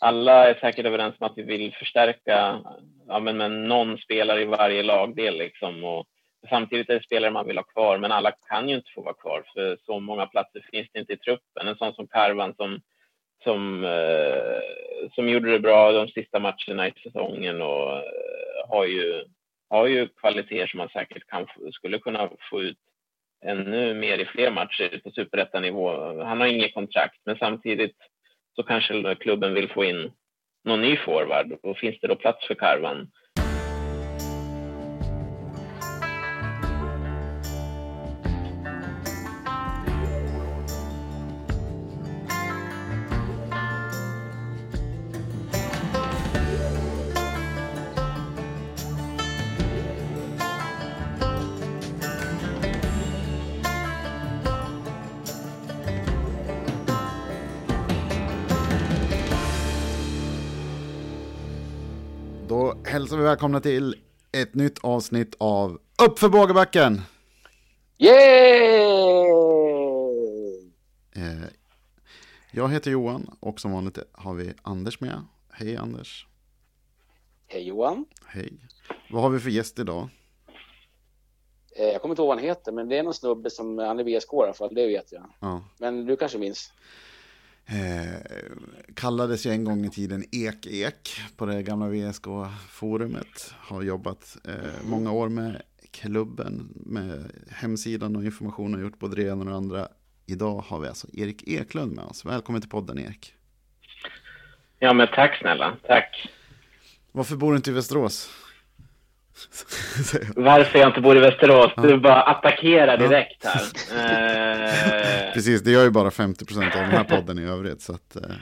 alla är säkert överens om att vi vill förstärka ja, men med någon spelare i varje lagdel liksom. Och samtidigt är det spelare man vill ha kvar, men alla kan ju inte få vara kvar för så många platser finns det inte i truppen. En sån som Karvan som, som, eh, som gjorde det bra de sista matcherna i säsongen och eh, har, ju, har ju kvaliteter som man säkert kan, skulle kunna få ut ännu mer i fler matcher på superettanivå. Han har inget kontrakt, men samtidigt så kanske klubben vill få in någon ny forward. Och finns det då plats för Karvan. Välkomna till ett nytt avsnitt av Uppför Bågebacken! Yay! Eh, jag heter Johan och som vanligt har vi Anders med. Hej Anders! Hej Johan! Hej! Vad har vi för gäst idag? Eh, jag kommer inte ihåg vad han heter, men det är någon snubbe som, han är VSK i alla fall, det vet jag. Ja. Men du kanske minns? Eh, kallades ju en gång i tiden Ek-Ek på det gamla VSK-forumet. Har jobbat eh, många år med klubben, med hemsidan och information och gjort både det ena och det andra. Idag har vi alltså Erik Eklund med oss. Välkommen till podden Erik. Ja men tack snälla, tack. Varför bor du inte i Västerås? Varför jag inte bor i Västerås? Ja. Du bara attackerar direkt här. Eh, precis, det gör ju bara 50 procent av den här podden i övrigt. Så att, eh.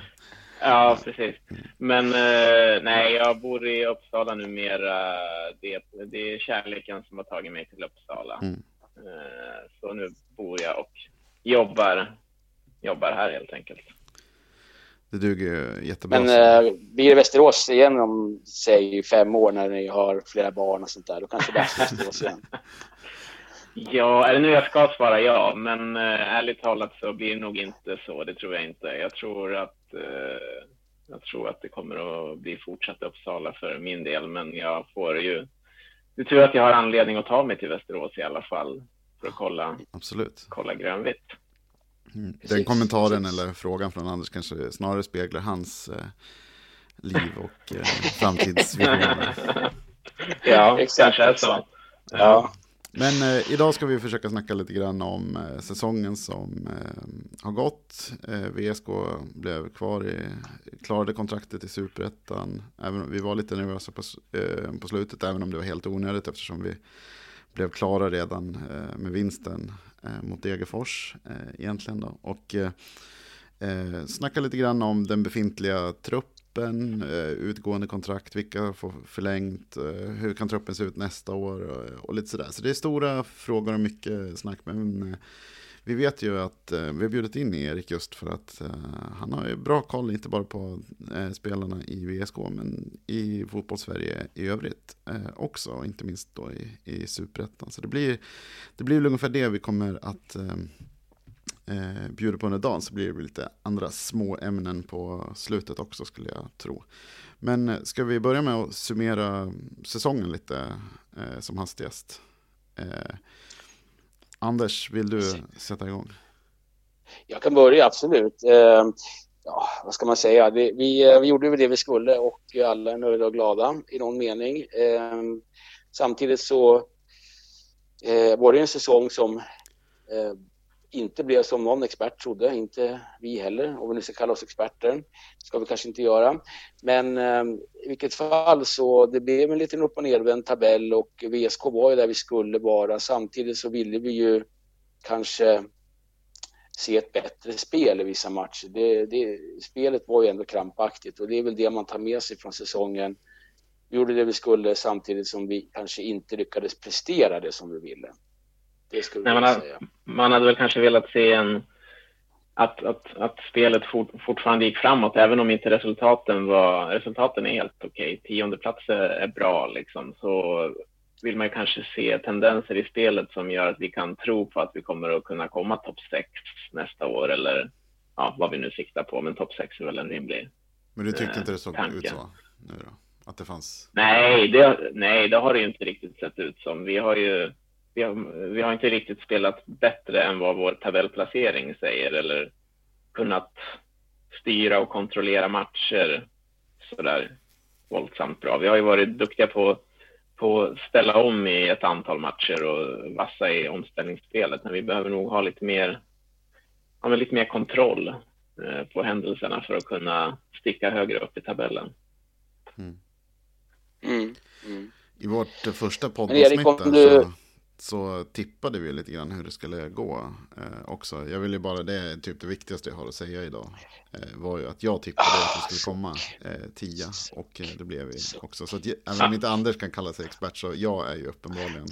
Ja, precis. Men eh, nej, jag bor i Uppsala numera. Det, det är kärleken som har tagit mig till Uppsala. Mm. Så nu bor jag och jobbar, jobbar här helt enkelt. Det duger ju jättebra. Men eh, blir det Västerås igen om, säg fem år när ni har flera barn och sånt där, då kanske det blir Västerås igen. Ja, det nu jag ska svara ja, men eh, ärligt talat så blir det nog inte så. Det tror jag inte. Jag tror att, eh, jag tror att det kommer att bli fortsatt Uppsala för min del, men jag får ju... Det är tur att jag har anledning att ta mig till Västerås i alla fall för att kolla, Absolut. kolla grönvitt. Mm. Den kommentaren precis. eller frågan från Anders kanske snarare speglar hans eh, liv och eh, framtidsvisioner. ja, exakt. kanske är så. Ja. Men eh, idag ska vi försöka snacka lite grann om eh, säsongen som eh, har gått. Eh, VSK blev kvar i, klarade kontraktet i superettan. Även, vi var lite nervösa på, eh, på slutet, även om det var helt onödigt eftersom vi blev klara redan eh, med vinsten eh, mot Degerfors eh, egentligen. Då. Och eh, eh, snacka lite grann om den befintliga truppen truppen, eh, utgående kontrakt, vilka får förlängt, eh, hur kan truppen se ut nästa år och, lite sådär. Så det är stora frågor och mycket snack. Men eh, vi vet ju att vi har bjudit in Erik just för att han har ju bra koll, inte bara på spelarna i VSK, men i fotbollssverige i övrigt också, inte minst då i, i superettan. Så det blir, det blir väl ungefär det vi kommer att eh, bjuder på under dagen så blir det lite andra små ämnen på slutet också skulle jag tro. Men eh, ska vi börja med att summera säsongen lite eh, som hastigast? Eh, Anders, vill du sätta igång? Jag kan börja, absolut. Eh, ja, vad ska man säga? Vi, vi, eh, vi gjorde det vi skulle och alla är nöjda och glada i någon mening. Eh, samtidigt så eh, var det en säsong som inte blev som någon expert trodde, inte vi heller, om vi nu ska kalla oss experter. ska vi kanske inte göra. Men eh, i vilket fall så det blev en liten upp och nervänd tabell och VSK var ju där vi skulle vara. Samtidigt så ville vi ju kanske se ett bättre spel i vissa matcher. Det, det, spelet var ju ändå krampaktigt och det är väl det man tar med sig från säsongen. Vi gjorde det vi skulle samtidigt som vi kanske inte lyckades prestera det som vi ville. Det skulle Nej, man, hade, säga. man hade väl kanske velat se en, att, att, att spelet fort, fortfarande gick framåt, även om inte resultaten var, resultaten är helt okej. Okay. Tionde plats är bra liksom, så vill man kanske se tendenser i spelet som gör att vi kan tro på att vi kommer att kunna komma topp sex nästa år eller ja, vad vi nu siktar på. Men topp sex är väl en rimlig, Men du tyckte inte det såg tanken. ut så nu då? Att det fanns? Nej det, nej, det har det ju inte riktigt sett ut som. Vi har ju vi har, vi har inte riktigt spelat bättre än vad vår tabellplacering säger eller kunnat styra och kontrollera matcher sådär våldsamt bra. Vi har ju varit duktiga på, på att ställa om i ett antal matcher och vassa i omställningsspelet, men vi behöver nog ha lite mer, ja, lite mer kontroll eh, på händelserna för att kunna sticka högre upp i tabellen. Mm. Mm. Mm. I vårt första poddavsnitt du... så så tippade vi lite grann hur det skulle gå eh, också. Jag ville bara, det är typ det viktigaste jag har att säga idag. Eh, var ju att jag tippade att vi skulle komma eh, tia och eh, det blev vi också. Så att, även om inte Anders kan kalla sig expert så jag är ju uppenbarligen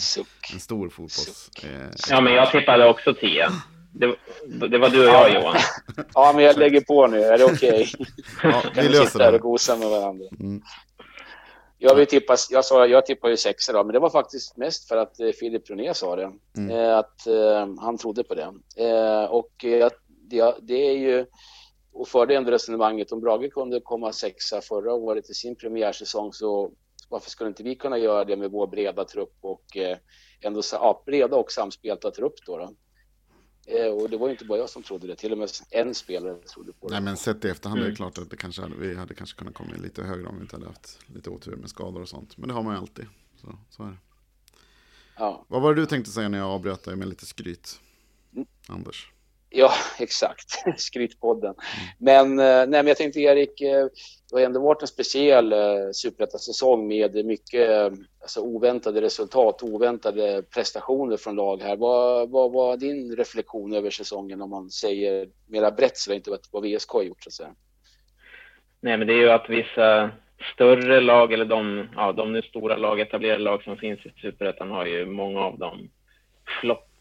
en stor fotbolls... Eh, ja men jag tippade också tia. Det, det, var du och jag Johan. Ja men jag lägger på nu, är det okej? Okay? Ja, vi löser det. och gosa med varandra. Mm. Jag, vill tippa, jag, sa, jag tippar ju sexa då, men det var faktiskt mest för att eh, Filip Bruné sa det. Mm. Eh, att eh, han trodde på det. Eh, och eh, det, det, är ju, och förde ändå resonemanget, om Brage kunde komma sexa förra året i sin premiärsäsong så varför skulle inte vi kunna göra det med vår breda trupp och eh, ändå ja, breda och samspelta trupp då? då? Eh, och det var ju inte bara jag som trodde det, till och med en spelare trodde på det. Nej, men sett i efterhand mm. är det mm. klart att det kanske hade, vi hade kanske kunnat komma lite högre om vi inte hade haft lite otur med skador och sånt. Men det har man ju alltid. Så, så är det. Ja. Vad var det du tänkte säga när jag avbröt dig med lite skryt? Mm. Anders? Ja, exakt. Skrytpodden. Men, eh, nej, men jag tänkte Erik, eh, det har ändå varit en speciell eh, superettasäsong säsong med mycket alltså, oväntade resultat, oväntade prestationer från lag här. Vad, vad var din reflektion över säsongen om man säger mera brett så inte vad VSK har gjort så att säga? Nej, men det är ju att vissa större lag eller de, ja, de nu stora lag, etablerade lag som finns i superettan har ju många av dem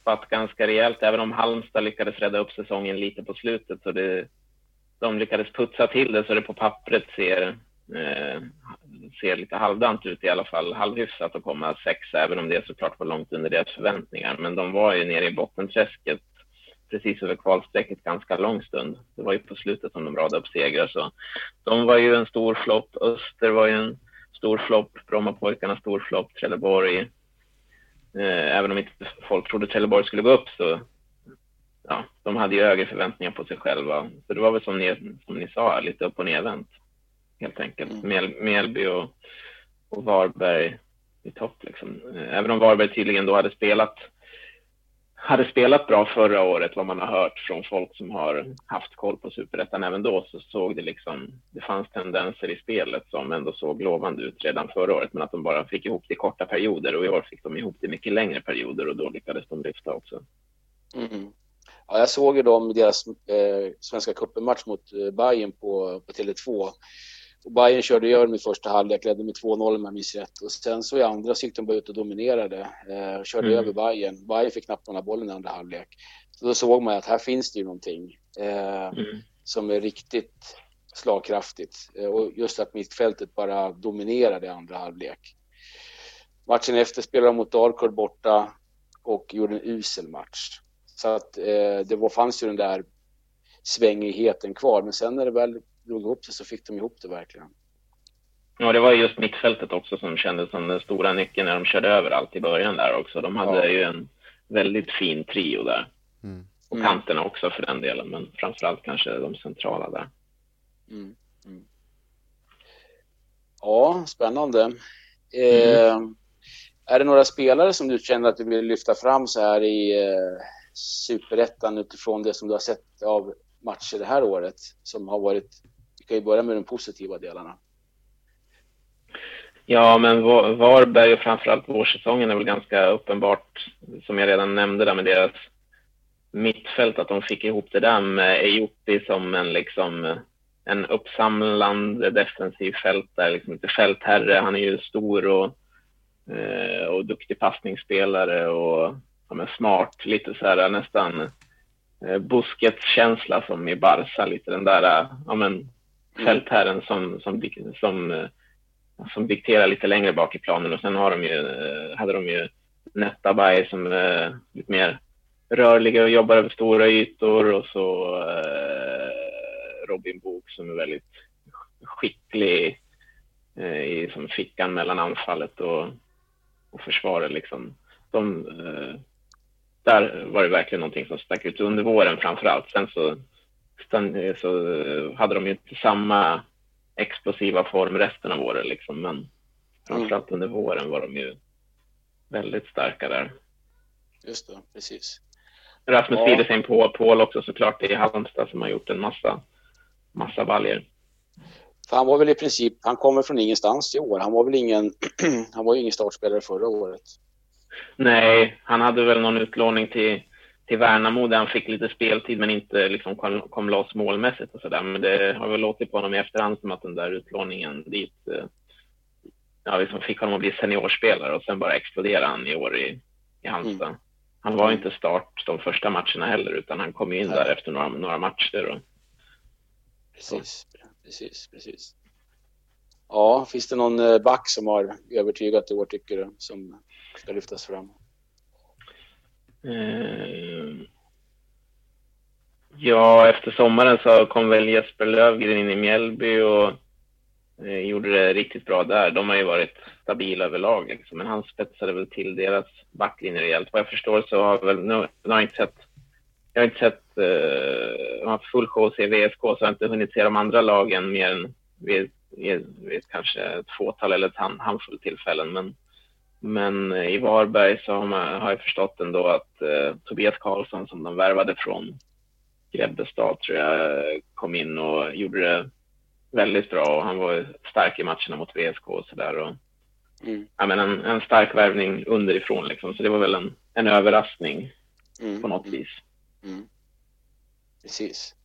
tappat ganska rejält, även om Halmstad lyckades rädda upp säsongen lite på slutet. Så det, de lyckades putsa till det så det på pappret ser, eh, ser lite halvdant ut i alla fall, halvhyfsat att komma sexa, även om det såklart var långt under deras förväntningar. Men de var ju nere i bottenträsket precis över kvalstrecket ganska lång stund. Det var ju på slutet som de radade upp segrar, så de var ju en stor flopp. Öster var ju en stor flopp, Brommapojkarna stor flopp, Trelleborg. Eh, även om inte folk trodde Trelleborg skulle gå upp så ja, de hade ju högre förväntningar på sig själva. Så det var väl som ni, som ni sa, lite upp och nervänt helt enkelt. Mm. Mel, Melby och, och Varberg i topp. Liksom. Eh, även om Varberg tydligen då hade spelat hade spelat bra förra året, vad man har hört från folk som har haft koll på superettan även då, så såg det liksom, det fanns tendenser i spelet som ändå såg lovande ut redan förra året, men att de bara fick ihop det i korta perioder och i år fick de ihop det i mycket längre perioder och då lyckades de lyfta också. Mm. Ja, jag såg ju dem i deras eh, Svenska cupen-match mot eh, Bayern på, på Tele2 och Bayern körde över dem i första halvlek, ledde med 2-0 om jag minns rätt. Och sen så i andra så gick de bara ut och dominerade. Eh, körde mm. över Bayern. Bayern fick knappt några bollen i andra halvlek. Så då såg man att här finns det ju någonting eh, mm. som är riktigt slagkraftigt. Eh, och just att mittfältet bara dominerade i andra halvlek. Matchen efter spelade de mot Dalkurd borta och gjorde en usel match. Så att eh, det var, fanns ju den där svängigheten kvar. Men sen när det väl drog ihop sig så fick de ihop det verkligen. Ja, det var just mittfältet också som kändes som den stora nyckeln när de körde över allt i början där också. De hade ja. ju en väldigt fin trio där. Mm. Och mm. kanterna också för den delen, men framförallt kanske de centrala där. Mm. Mm. Ja, spännande. Eh, är det några spelare som du känner att du vill lyfta fram så här i eh, superettan utifrån det som du har sett av matcher det här året som har varit, kan ju börja med de positiva delarna. Ja, men Varberg och framförallt vårsäsongen är väl ganska uppenbart, som jag redan nämnde där med deras mittfält, att de fick ihop det där med Ejopi som en liksom en uppsamlande defensiv fältare, liksom inte fältherre. Han är ju stor och, eh, och duktig passningsspelare och ja, smart, lite så här nästan eh, buskets känsla som i Barca, lite den där ja, men. Mm. fältherren som, som, som, eh, som dikterar lite längre bak i planen och sen har de ju, eh, hade de ju Netabay som är eh, lite mer rörliga och jobbar över stora ytor och så eh, Robin Book som är väldigt skicklig eh, i som fickan mellan anfallet och, och försvaret. Liksom. De, eh, där var det verkligen någonting som stack ut under våren framför allt. Sen så, sen, så hade de ju inte samma explosiva form resten av året, liksom. men framförallt mm. under våren var de ju väldigt starka där. Just det, precis. Rasmus ja. Widesheim på Paul också såklart i Halmstad som har gjort en massa, massa baljer. För han var väl i princip, han kommer från ingenstans i år. Han var väl ingen, han var ingen startspelare förra året. Nej, han hade väl någon utlåning till, till Värnamo där han fick lite speltid men inte liksom kom, kom loss målmässigt och sådär. Men det har väl låtit på honom i efterhand som att den där utlåningen dit eh, ja, liksom fick honom att bli seniorspelare och sen bara exploderade han i år i, i Halmstad. Mm. Han var inte start de första matcherna heller utan han kom in Nej. där efter några, några matcher. Och, precis, precis, precis. Ja, finns det någon eh, back som har övertygat i år tycker du som ska lyftas fram? Eh, ja, efter sommaren så kom väl Jesper Lövgren in i Mjällby och eh, gjorde det riktigt bra där. De har ju varit stabila överlag, liksom. men han spetsade väl till deras backlinje rejält. Vad jag förstår så har väl, nu, nu har jag inte sett, jag har inte sett, eh, har full show att se VSK så jag har inte hunnit se de andra lagen mer än vid, vid, vid kanske ett fåtal eller ett handfull tillfällen. Men men eh, i Varberg så har, man, har jag förstått ändå att eh, Tobias Karlsson som de värvade från Grebbestad tror jag kom in och gjorde det väldigt bra och han var stark i matcherna mot VSK och sådär. Mm. Ja, men en, en stark värvning underifrån liksom, så det var väl en, en överraskning mm. på något vis. Mm. Precis.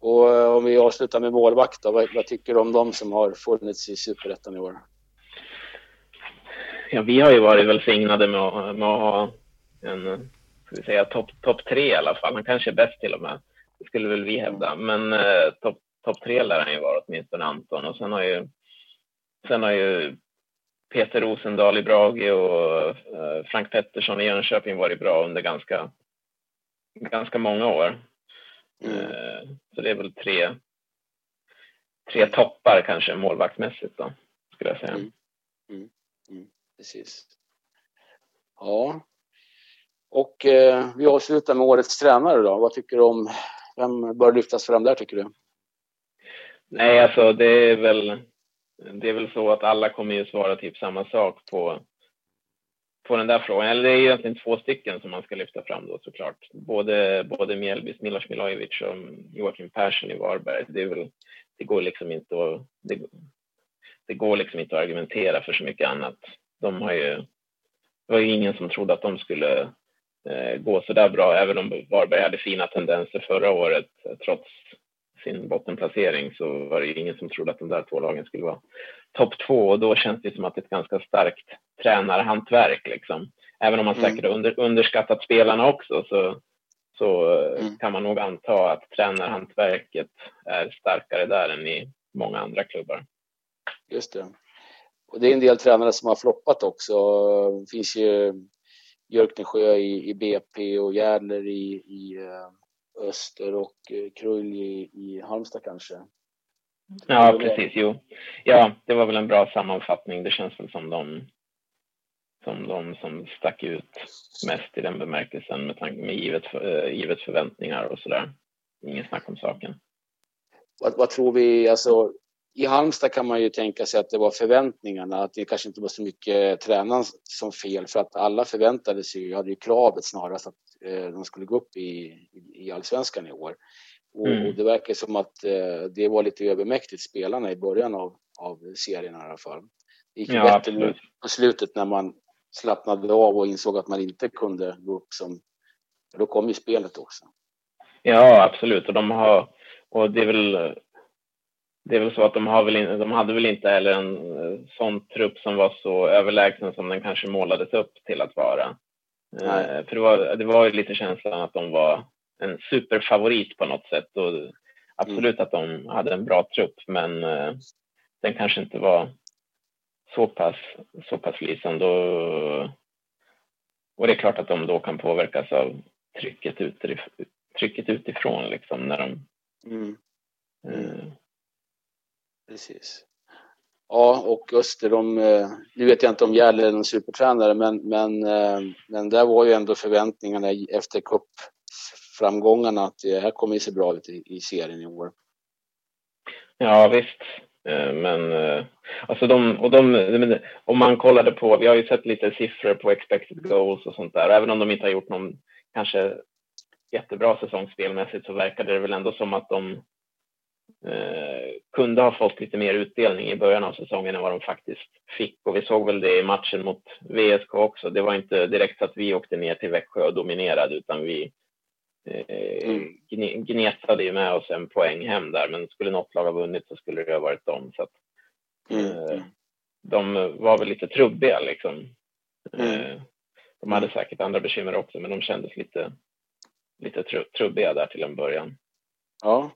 Och eh, om vi avslutar med målvakt då, vad, vad tycker du om de som har funnits i Superettan i år? Ja, vi har ju varit välsignade med att, med att ha en ska vi säga, topp top tre i alla fall. Han kanske är bäst till och med. Det skulle väl vi hävda. Men eh, topp top tre lär han ju vara åtminstone Anton. Och sen har ju, sen har ju Peter Rosendahl i Brage och eh, Frank Pettersson i Jönköping varit bra under ganska, ganska många år. Mm. Eh, så det är väl tre, tre toppar kanske målvaktsmässigt då, skulle jag säga. Mm. Mm precis. Ja. Och eh, vi avslutar med årets tränare då. Vad tycker du om, vem bör lyftas fram där tycker du? Nej, alltså det är väl, det är väl så att alla kommer ju svara typ samma sak på, på den där frågan. Eller det är egentligen två stycken som man ska lyfta fram då såklart. Både, både Mjällbys Milos Milojevic och Joakim Persson i Varberg. Det, är väl, det går liksom inte att, det, det går liksom inte att argumentera för så mycket annat de har ju, det var ju ingen som trodde att de skulle eh, gå så där bra, även om Varberg hade fina tendenser förra året. Trots sin bottenplacering så var det ju ingen som trodde att de där två lagen skulle vara topp två och då känns det som att det är ett ganska starkt tränarhantverk liksom. Även om man mm. säkert under, underskattat spelarna också så, så eh, mm. kan man nog anta att tränarhantverket är starkare där än i många andra klubbar. Just det. Och det är en del tränare som har floppat också. Det finns ju Björknesjö i, i BP och Järdler i, i eh, Öster och eh, Krull i, i Halmstad kanske. Ja, precis. Jo. Ja, det var väl en bra sammanfattning. Det känns väl som de som de som stack ut mest i den bemärkelsen med, tanke, med givet, för, äh, givet förväntningar och sådär. Ingen snack om saken. Vad, vad, tror vi, alltså i Halmstad kan man ju tänka sig att det var förväntningarna, att det kanske inte var så mycket tränaren som fel för att alla förväntade sig, hade ju kravet snarast att eh, de skulle gå upp i, i allsvenskan i år. Och, mm. och det verkar som att eh, det var lite övermäktigt spelarna i början av, av serien i alla fall. Det gick ja, bättre absolut. på slutet när man slappnade av och insåg att man inte kunde gå upp som, då kom ju spelet också. Ja, absolut. Och de har, och det är väl det är väl så att de, har väl in, de hade väl inte heller en eh, sån trupp som var så överlägsen som den kanske målades upp till att vara. Eh, för det var, det var ju lite känslan att de var en superfavorit på något sätt och absolut mm. att de hade en bra trupp men eh, den kanske inte var så pass, så pass lysande och, och det är klart att de då kan påverkas av trycket, utifrån, trycket utifrån liksom när de mm. Mm. Precis. Ja, och Öster, de, eh, nu vet jag inte om Järle är någon supertränare, men, men, eh, men där var ju ändå förväntningarna efter cupframgångarna att det här kommer ju se bra ut i, i serien i år. Ja, visst. Eh, men alltså de, och de, om man kollade på, vi har ju sett lite siffror på expected goals och sånt där, även om de inte har gjort någon kanske jättebra säsong spelmässigt så verkade det väl ändå som att de kunde ha fått lite mer utdelning i början av säsongen än vad de faktiskt fick. Och vi såg väl det i matchen mot VSK också. Det var inte direkt att vi åkte ner till Växjö och dominerade utan vi eh, mm. gnetade ju med oss en poäng hem där. Men skulle något lag ha vunnit så skulle det ha varit dem. Så att, mm. eh, de var väl lite trubbiga liksom. Mm. Eh, de hade säkert andra bekymmer också, men de kändes lite, lite trubbiga där till en början. Ja.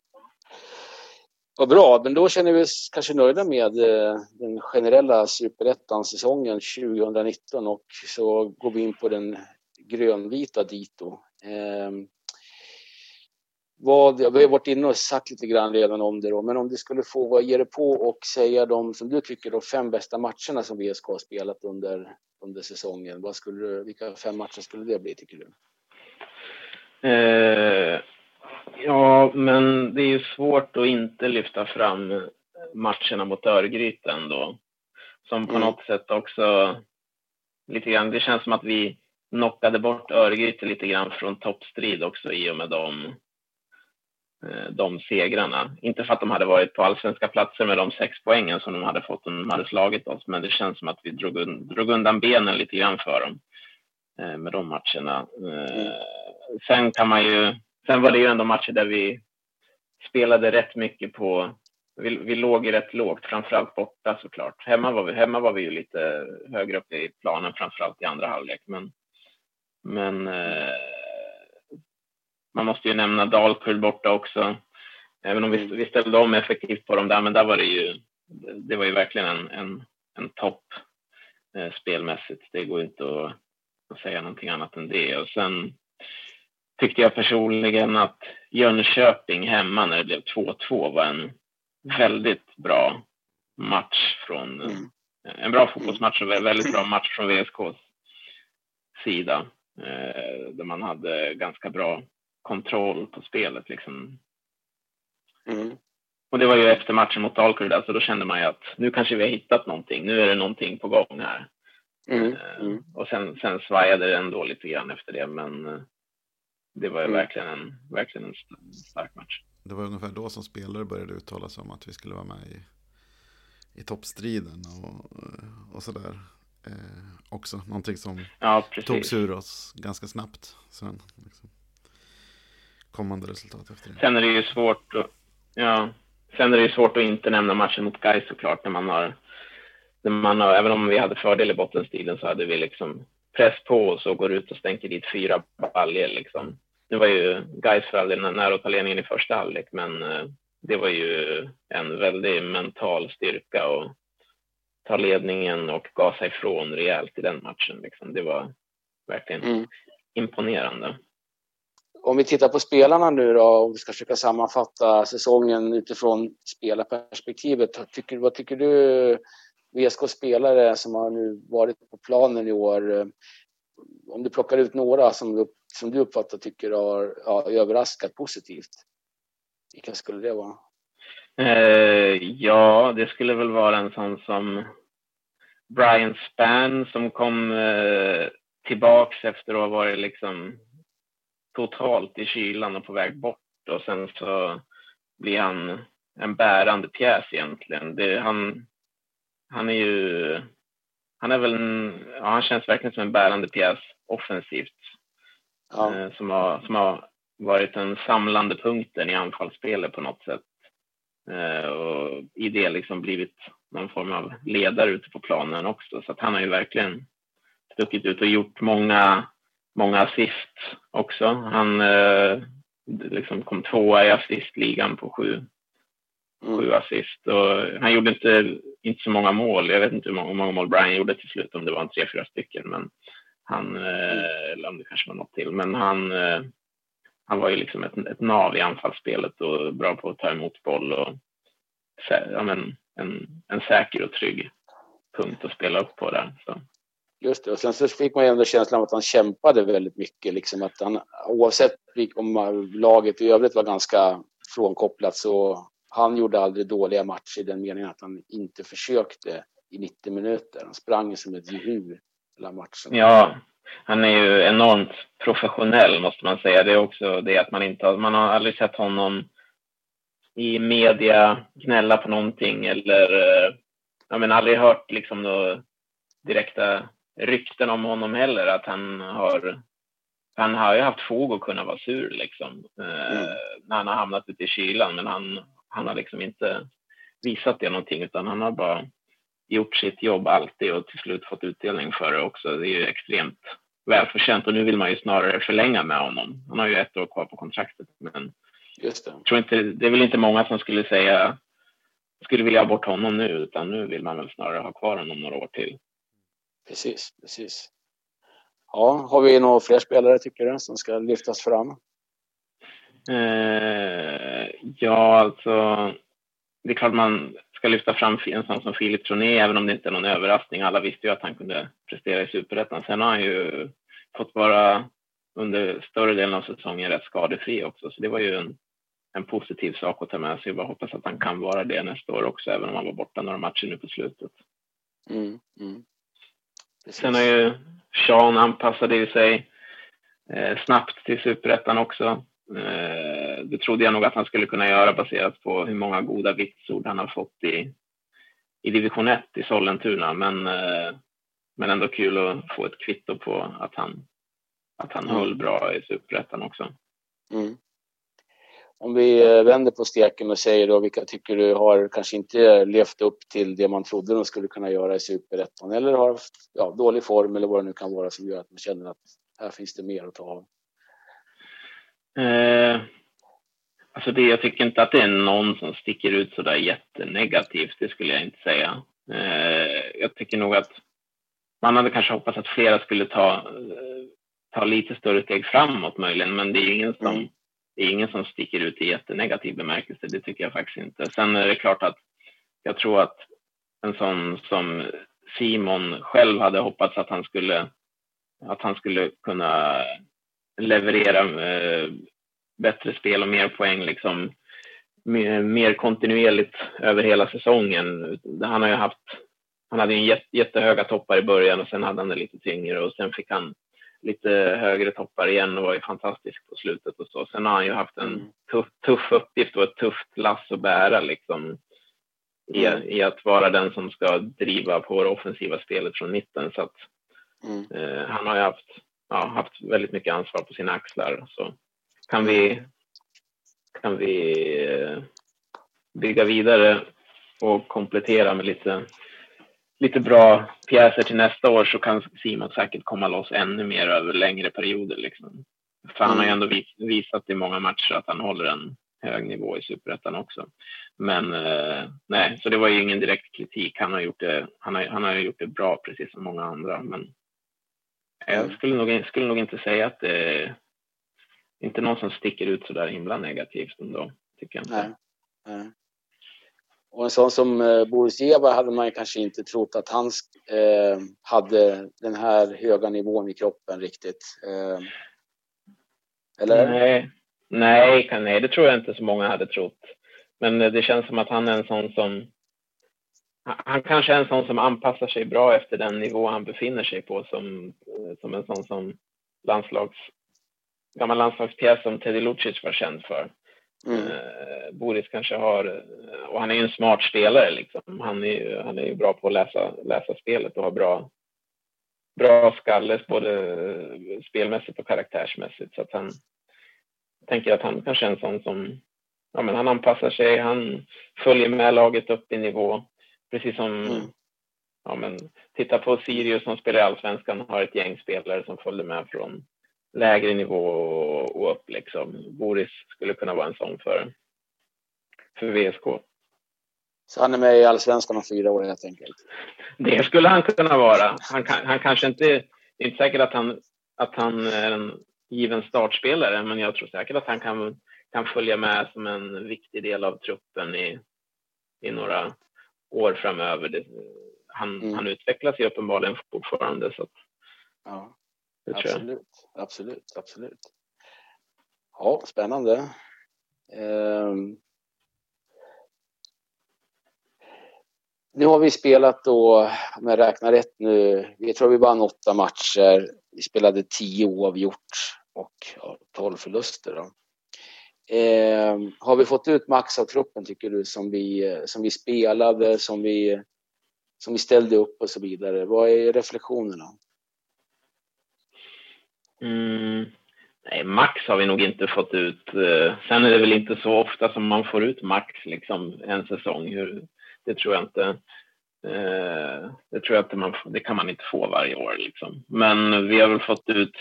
Vad bra, men då känner vi oss kanske nöjda med eh, den generella superettan-säsongen 2019 och så går vi in på den grönvita dito. Eh, vad, vi har varit inne och sagt lite grann redan om det då, men om du skulle få vad ge dig på och säga de som du tycker de fem bästa matcherna som VSK har spelat under, under säsongen. Vad skulle du, vilka fem matcher skulle det bli tycker du? Eh, ja, men det är ju svårt att inte lyfta fram matcherna mot Örgryte ändå. Som på mm. något sätt också lite grann, det känns som att vi knockade bort Örgryte lite grann från toppstrid också i och med dem Eh, de segrarna. Inte för att de hade varit på allsvenska platser med de sex poängen som de hade fått om de hade slagit oss, men det känns som att vi drog, drog undan benen lite grann för dem eh, med de matcherna. Mm. Sen kan man ju, sen var det ju ändå matcher där vi spelade rätt mycket på, vi, vi låg ju rätt lågt, framförallt borta såklart. Hemma var vi, hemma var vi ju lite högre upp i planen, framförallt i andra halvlek, men, men eh, man måste ju nämna Dalkurd borta också. Även om vi, vi ställde om effektivt på dem där, men där var det ju, det var ju verkligen en, en, en topp eh, spelmässigt. Det går inte att, att säga någonting annat än det. Och sen tyckte jag personligen att Jönköping hemma när det blev 2-2 var en väldigt bra match från mm. en bra fotbollsmatch och väldigt bra match från VSKs sida. Eh, där man hade ganska bra kontroll på spelet liksom. Mm. Och det var ju efter matchen mot Dalkurd, alltså då kände man ju att nu kanske vi har hittat någonting, nu är det någonting på gång här. Mm. Eh, mm. Och sen, sen svajade det ändå lite grann efter det, men eh, det var mm. verkligen, en, verkligen en stark match. Det var ungefär då som spelare började uttala sig om att vi skulle vara med i, i toppstriden och, och sådär. Eh, också någonting som ja, togs ur oss ganska snabbt sen. Liksom kommande resultat efter det. Sen är det ju svårt att, ja, sen är det ju svårt att inte nämna matchen mot Gais såklart när man har, när man har, även om vi hade fördel i bottenstilen så hade vi liksom press på oss och går ut och stänker dit fyra baljer liksom. Nu var ju Gais för all del nära att ta ledningen i första halvlek, men eh, det var ju en väldig mental styrka och ta ledningen och gasa ifrån rejält i den matchen. Liksom. Det var verkligen mm. imponerande om vi tittar på spelarna nu då, om vi ska försöka sammanfatta säsongen utifrån spelarperspektivet. Tycker, vad tycker du VSK spelare som har nu varit på planen i år, om du plockar ut några som du, som du uppfattar tycker har ja, överraskat positivt, vilka skulle det vara? Eh, ja, det skulle väl vara en sån som Brian Spann som kom eh, tillbaks efter att ha varit liksom totalt i kylan och på väg bort och sen så blir han en bärande pjäs egentligen. Det, han, han är ju, han är väl en, ja, han känns verkligen som en bärande pjäs offensivt. Ja. Eh, som, har, som har varit den samlande punkten i anfallsspelet på något sätt. Eh, och i det liksom blivit någon form av ledare ute på planen också. Så att han har ju verkligen stuckit ut och gjort många många assist också. Han eh, liksom kom tvåa i assistligan på sju, mm. sju assist. Och han gjorde inte, inte så många mål. Jag vet inte hur många, många mål Brian gjorde till slut, om det var en tre, fyra stycken. Men han, eh, eller om det kanske var något till. Men han, eh, han var ju liksom ett, ett nav i anfallsspelet och bra på att ta emot boll och ja, men, en, en säker och trygg punkt att spela upp på där. Så. Just det, och sen så fick man ju ändå känslan av att han kämpade väldigt mycket. Liksom att han, oavsett om laget i övrigt var ganska frånkopplat så han gjorde aldrig dåliga matcher i den meningen att han inte försökte i 90 minuter. Han sprang som ett djur hela matchen. Ja, han är ju enormt professionell måste man säga. Det är också det att man inte har, man har aldrig sett honom i media gnälla på någonting eller eh, jag menar aldrig hört liksom några direkta rykten om honom heller att han har han har ju haft fog att kunna vara sur liksom eh, mm. när han har hamnat ute i kylan men han, han har liksom inte visat det någonting utan han har bara gjort sitt jobb alltid och till slut fått utdelning för det också. Det är ju extremt välförtjänt och nu vill man ju snarare förlänga med honom. Han har ju ett år kvar på kontraktet men Just det. Tror inte, det är väl inte många som skulle säga skulle vilja ha bort honom nu utan nu vill man väl snarare ha kvar honom några år till. Precis, precis. Ja, har vi några fler spelare tycker du som ska lyftas fram? Eh, ja, alltså det är klart man ska lyfta fram en sån som Filip Troné, även om det inte är någon överraskning. Alla visste ju att han kunde prestera i Superettan. Sen har han ju fått vara under större delen av säsongen rätt skadefri också, så det var ju en, en positiv sak att ta med sig. Jag bara hoppas att han kan vara det nästa år också, även om han var borta några matcher nu på slutet. Mm, mm. Sen har ju Sean anpassade sig eh, snabbt till superettan också. Eh, det trodde jag nog att han skulle kunna göra baserat på hur många goda vitsord han har fått i, i division 1 i Sollentuna. Men, eh, men ändå kul att få ett kvitto på att han, att han mm. höll bra i superettan också. Mm. Om vi eh, vänder på steken och säger då vilka tycker du har kanske inte levt upp till det man trodde de skulle kunna göra i superettan eller har ja, dålig form eller vad det nu kan vara som gör att man känner att här finns det mer att ta av? Eh, alltså det, jag tycker inte att det är någon som sticker ut så där jättenegativt, det skulle jag inte säga. Eh, jag tycker nog att man hade kanske hoppats att flera skulle ta, ta lite större steg framåt möjligen, men det är ingen som, mm. det är ingen som sticker ut i jättenegativ bemärkelse. Det tycker jag faktiskt inte. Sen är det klart att jag tror att en sån som Simon själv hade hoppats att han skulle, att han skulle kunna leverera eh, bättre spel och mer poäng liksom mer, kontinuerligt över hela säsongen. Han har ju haft, han hade ju jättehöga toppar i början och sen hade han det lite tyngre och sen fick han lite högre toppar igen och var ju fantastisk på slutet och så. Sen har han ju haft en mm. tuff, tuff uppgift och ett tufft lass att bära liksom i, i att vara den som ska driva på det offensiva spelet från mitten. Så att, mm. eh, han har ju haft ja, haft väldigt mycket ansvar på sina axlar. Så kan vi, kan vi eh, bygga vidare och komplettera med lite, lite bra pjäser till nästa år så kan Simon säkert komma loss ännu mer över längre perioder. Liksom. För han har ju ändå visat i många matcher att han håller en hög nivå i superettan också. Men eh, nej, så det var ju ingen direkt kritik. Han har gjort det, han har, han har gjort det bra precis som många andra. Men jag skulle nog, skulle nog inte säga att det är inte någon som sticker ut så där himla negativt ändå, tycker jag inte. Nej. Nej. Och en sån som eh, Boris Eva hade man kanske inte trott att han eh, hade den här höga nivån i kroppen riktigt. Eh, eller? Nej. Nej, nej, det tror jag inte så många hade trott. Men det känns som att han är en sån som han kanske är en sån som anpassar sig bra efter den nivå han befinner sig på som, som en sån som landslags, gammal landslagspjäs som Teddy Lucic var känd för. Mm. Eh, Boris kanske har, och han är ju en smart spelare liksom. Han är ju, han är ju bra på att läsa, läsa spelet och har bra, bra skalle både spelmässigt och karaktärsmässigt. Så att han tänker att han kanske är en sån som, ja men han anpassar sig, han följer med laget upp i nivå Precis som, mm. ja men titta på Sirius som spelar i Allsvenskan har ett gäng spelare som följde med från lägre nivå och, upp liksom. Boris skulle kunna vara en sån för, för VSK. Så han är med i Allsvenskan om fyra år helt enkelt? Det skulle han kunna vara. Han, kan, han kanske inte, det är inte säkert att han, att han är en given startspelare, men jag tror säkert att han kan, kan följa med som en viktig del av truppen i, i några år framöver. Det, han, mm. han utvecklas ju uppenbarligen fortfarande. Så ja, absolut, absolut, absolut. Ja, spännande. Um, nu har vi spelat då, om jag räknar rätt nu, vi tror vi vann åtta matcher. Vi spelade tio oavgjort och ja, tolv förluster. Då. Eh, har vi fått ut max av truppen tycker du som vi, som vi spelade, som vi, som vi ställde upp och så vidare? Vad är reflektionerna? Mm, nej, max har vi nog inte fått ut. Eh, sen är det väl inte så ofta som man får ut max liksom en säsong. Det tror jag inte. Eh, det tror jag inte man, det kan man inte få varje år liksom. Men vi har väl fått ut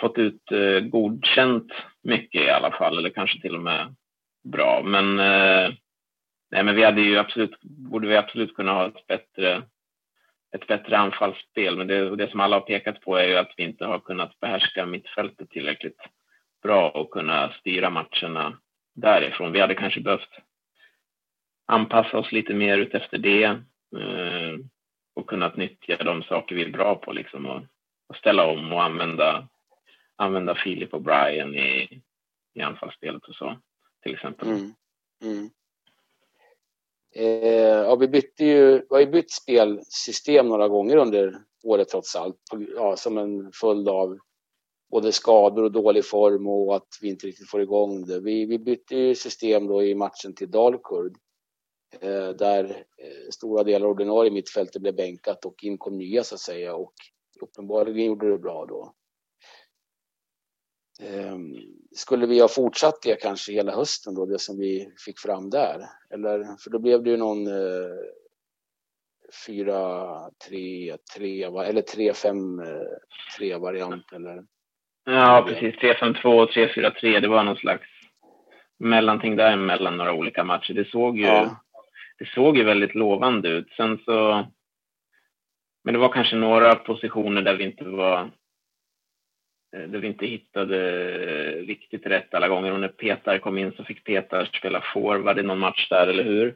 fått ut eh, godkänt mycket i alla fall, eller kanske till och med bra. Men, eh, nej, men vi hade ju absolut, borde vi absolut kunna ha ett bättre, ett bättre anfallsspel. Men det, det som alla har pekat på är ju att vi inte har kunnat behärska mittfältet tillräckligt bra och kunna styra matcherna därifrån. Vi hade kanske behövt anpassa oss lite mer utefter det eh, och kunnat nyttja de saker vi är bra på liksom och, och ställa om och använda använda Filip och Brian i, i anfallsspelet och så till exempel. Mm. Mm. Eh, ja, vi bytte ju, vi har ju bytt spelsystem några gånger under året trots allt, ja, som en följd av både skador och dålig form och att vi inte riktigt får igång det. Vi, vi bytte ju system då i matchen till Dalkurd eh, där eh, stora delar av ordinarie mittfältet blev bänkat och in kom nya så att säga och uppenbarligen gjorde det bra då. Ehm, skulle vi ha fortsatt det kanske hela hösten då, det som vi fick fram där? Eller, för då blev det ju någon eh, 4, 3, 3 eller 3, 5, 3 variant eller? Ja, precis. 3, 5, 2 och 3, 4, 3. Det var någon slags mellanting däremellan några olika matcher. Det såg ju, ja. det såg ju väldigt lovande ut. Sen så, men det var kanske några positioner där vi inte var Eh, där vi inte hittade riktigt rätt alla gånger. Och när Petar kom in så fick Petar spela forward i någon match där, eller hur?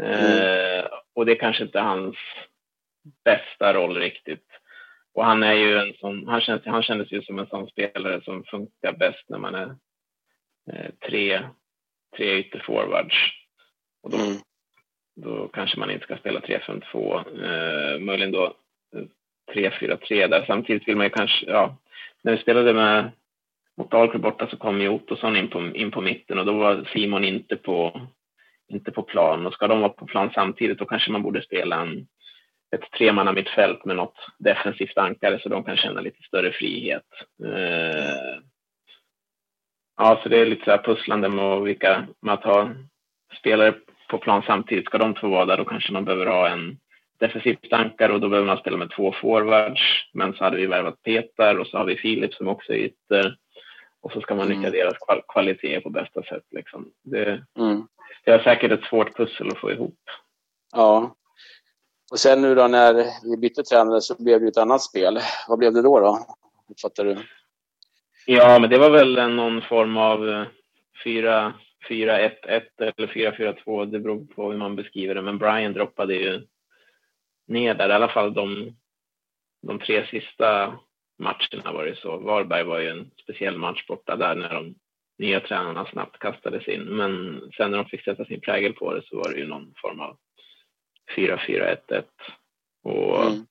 Mm. Eh, och det är kanske inte hans bästa roll riktigt. Och han är ju en sån, han känns, han kändes ju som en sån spelare som funkar bäst när man är eh, tre, tre ytterforwards. Och då, mm. då kanske man inte ska spela 3-5-2, eh, möjligen då 3-4-3 där. Samtidigt vill man ju kanske, ja, när vi spelade med, mot Dalkurd borta så kom ju Ottosson in på, in på mitten och då var Simon inte på, inte på plan. Och ska de vara på plan samtidigt då kanske man borde spela en, ett tremanna mittfält med något defensivt ankare så de kan känna lite större frihet. Eh, ja, så det är lite så här pusslande med, vilka, med att ha spelare på plan samtidigt. Ska de två vara där då kanske man behöver ha en defensivt ankare och då behöver man spela med två forwards. Men så hade vi värvat Peter och så har vi Filip som också är ytter. Och så ska man nyttja mm. deras kvalitet på bästa sätt. Liksom. Det, mm. det är säkert ett svårt pussel att få ihop. Ja. Och sen nu då när vi bytte tränare så blev det ett annat spel. Vad blev det då? då? Uppfattar du? Ja, men det var väl någon form av 4-1-1 eh, eller 4-4-2. Det beror på hur man beskriver det. Men Brian droppade ju ner där, i alla fall de, de tre sista matcherna var det så. Varberg var ju en speciell match borta där när de nya tränarna snabbt kastades in. Men sen när de fick sätta sin prägel på det så var det ju någon form av 4-4-1-1. Och mm.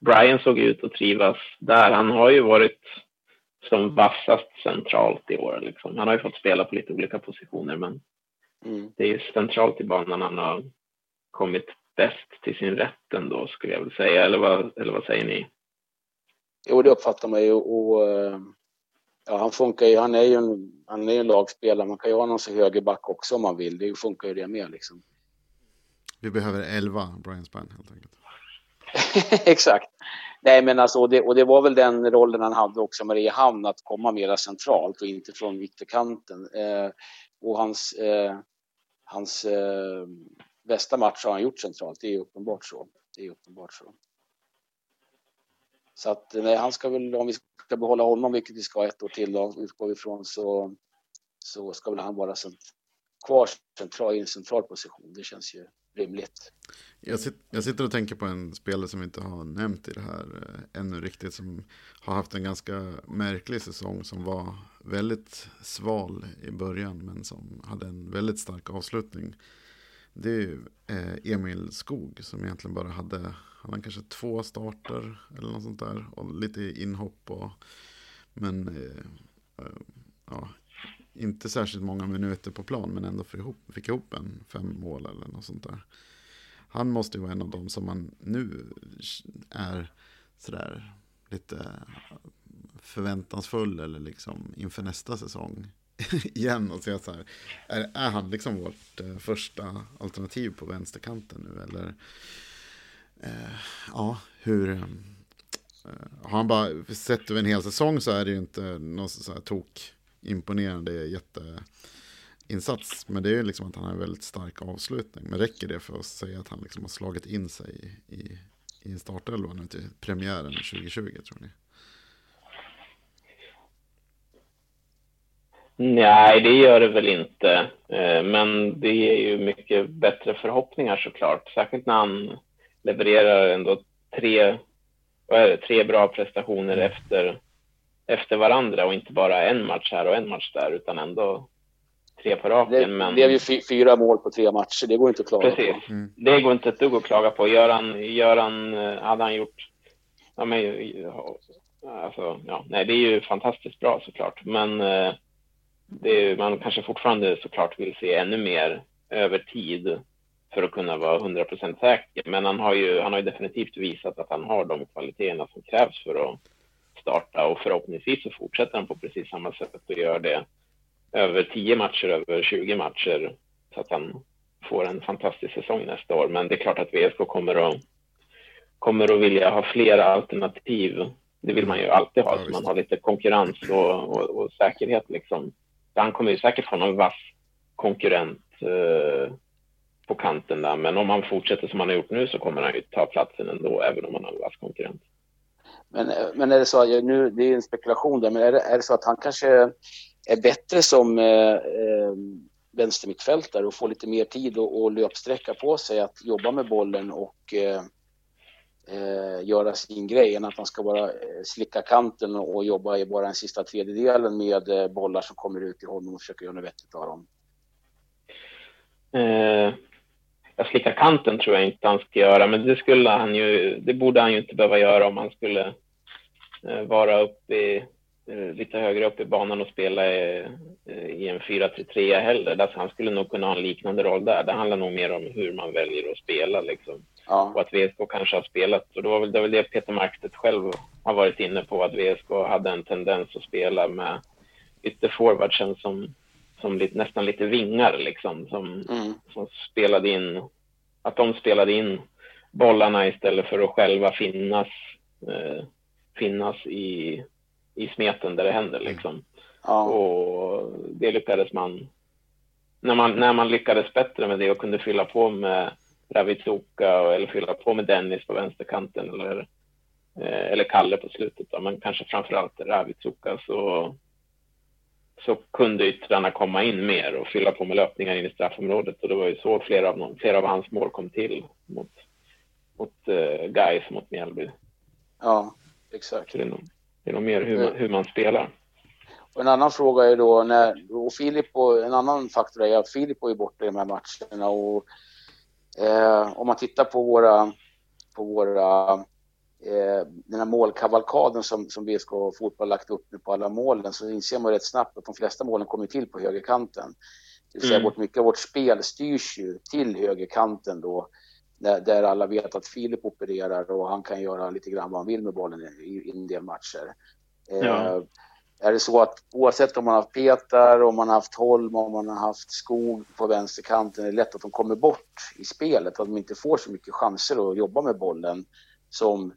Brian såg ut att trivas där. Han har ju varit som vassast centralt i år. Liksom. Han har ju fått spela på lite olika positioner men mm. det är ju centralt i banan han har kommit bäst till sin rätt ändå skulle jag vilja säga. Eller vad, eller vad säger ni? Jo, det uppfattar man ju och ja, han funkar ju. Han är ju en, han är en lagspelare. Man kan ju ha någon så högerback också om man vill. Det funkar ju det med liksom. Vi behöver elva Brian Spann helt enkelt. Exakt. Nej, men alltså, och det, och det var väl den rollen han hade också Mariehamn, att komma mera centralt och inte från ytterkanten. Eh, och hans, eh, hans eh, bästa match har han gjort centralt, det är uppenbart så. Det är uppenbart så. Så att nej, han ska väl, om vi ska behålla honom, vilket vi ska ett år till då, utgår vi ifrån, så, så ska väl han vara kvar central, i en central position. Det känns ju rimligt. Jag, sit, jag, sitter och tänker på en spelare som vi inte har nämnt i det här eh, ännu riktigt. Som har haft en ganska märklig säsong som var väldigt sval i början. Men som hade en väldigt stark avslutning. Det är eh, Emil Skog som egentligen bara hade, han kanske två starter eller något sånt där. Och lite inhopp och, men eh, eh, ja, inte särskilt många minuter på plan men ändå fick ihop, fick ihop en fem mål eller något sånt där. Han måste ju vara en av dem som man nu är sådär lite förväntansfull eller liksom inför nästa säsong igen och säga så här, är, är han liksom vårt eh, första alternativ på vänsterkanten nu eller eh, ja, hur eh, har han bara sett över en hel säsong så är det ju inte någon så här tok imponerande jätteinsats. Men det är ju liksom att han har en väldigt stark avslutning. Men räcker det för att säga att han liksom har slagit in sig i, i en startelva nu till premiären 2020 tror ni? Nej, det gör det väl inte. Eh, men det ger ju mycket bättre förhoppningar såklart. Särskilt när han levererar ändå tre, vad är det, tre bra prestationer efter efter varandra och inte bara en match här och en match där utan ändå tre på raken. Det, men... det är ju fyra mål på tre matcher, det går inte att klaga Precis. på. Mm. Det går inte ett dugg att klaga på. Göran, Göran eh, hade han gjort, ja, men, alltså, ja, nej, det är ju fantastiskt bra såklart, men eh, är, man kanske fortfarande såklart vill se ännu mer över tid för att kunna vara 100% säker. Men han har ju, han har ju definitivt visat att han har de kvaliteterna som krävs för att starta och förhoppningsvis så fortsätter han på precis samma sätt och gör det över 10 matcher, över 20 matcher så att han får en fantastisk säsong nästa år. Men det är klart att VSK kommer att, kommer att vilja ha fler alternativ. Det vill man ju alltid ha, så man har lite konkurrens och, och, och säkerhet. Liksom. Han kommer ju säkert få någon vass konkurrent eh, på kanten där, men om han fortsätter som han har gjort nu så kommer han ju ta platsen ändå, även om han har en vass konkurrent. Men, eh, men är det så, nu, det är en spekulation där, men är det, är det så att han kanske är bättre som eh, eh, vänstermittfältare och får lite mer tid och, och löpsträcka på sig att jobba med bollen och eh, eh, göra sin grej än att han ska bara eh, slicka kanten och jobba i bara den sista tredjedelen med eh, bollar som kommer ut till honom och försöka göra något vettigt av dem. Eh, jag slicka kanten tror jag inte han ska göra, men det skulle han ju, det borde han ju inte behöva göra om han skulle eh, vara uppe i, eh, lite högre upp i banan och spela i, eh, i en 4-3-3 heller. Alltså han skulle nog kunna ha en liknande roll där. Det handlar nog mer om hur man väljer att spela liksom. Ja. Och att VSK kanske har spelat, och det var väl det, var det Peter Markstedt själv har varit inne på, att VSK hade en tendens att spela med ytterforwardsen som som lite, nästan lite vingar liksom som, mm. som spelade in, att de spelade in bollarna istället för att själva finnas, eh, finnas i, i smeten där det händer liksom. Ja. Och det lyckades man, när man, när man lyckades bättre med det och kunde fylla på med Ravitsuka eller fylla på med Dennis på vänsterkanten eller, eh, eller Kalle på slutet då, men kanske framförallt Ravitsuka så så kunde yttrarna komma in mer och fylla på med löpningar in i straffområdet och det var ju så flera av, flera av hans mål kom till mot, mot uh, Gais mot Mjällby. Ja, exakt. Så det är nog, det är nog mer hur, man, hur man spelar. Och en annan fråga är då när, och Filip och en annan faktor är att Filip är borta i de här matcherna och eh, om man tittar på våra, på våra eh, den här målkavalkaden som, som VSK Fotboll lagt upp nu på alla målen så inser man rätt snabbt att de flesta målen kommer till på högerkanten. Det vill säga mm. mycket av vårt spel styrs ju till högerkanten då där, där alla vet att Filip opererar och han kan göra lite grann vad han vill med bollen i, i en del matcher. Eh, ja. Är det så att oavsett om man har haft Petar, om man har haft Holm, om man har haft Skog på vänsterkanten, är det lätt att de kommer bort i spelet, att de inte får så mycket chanser att jobba med bollen som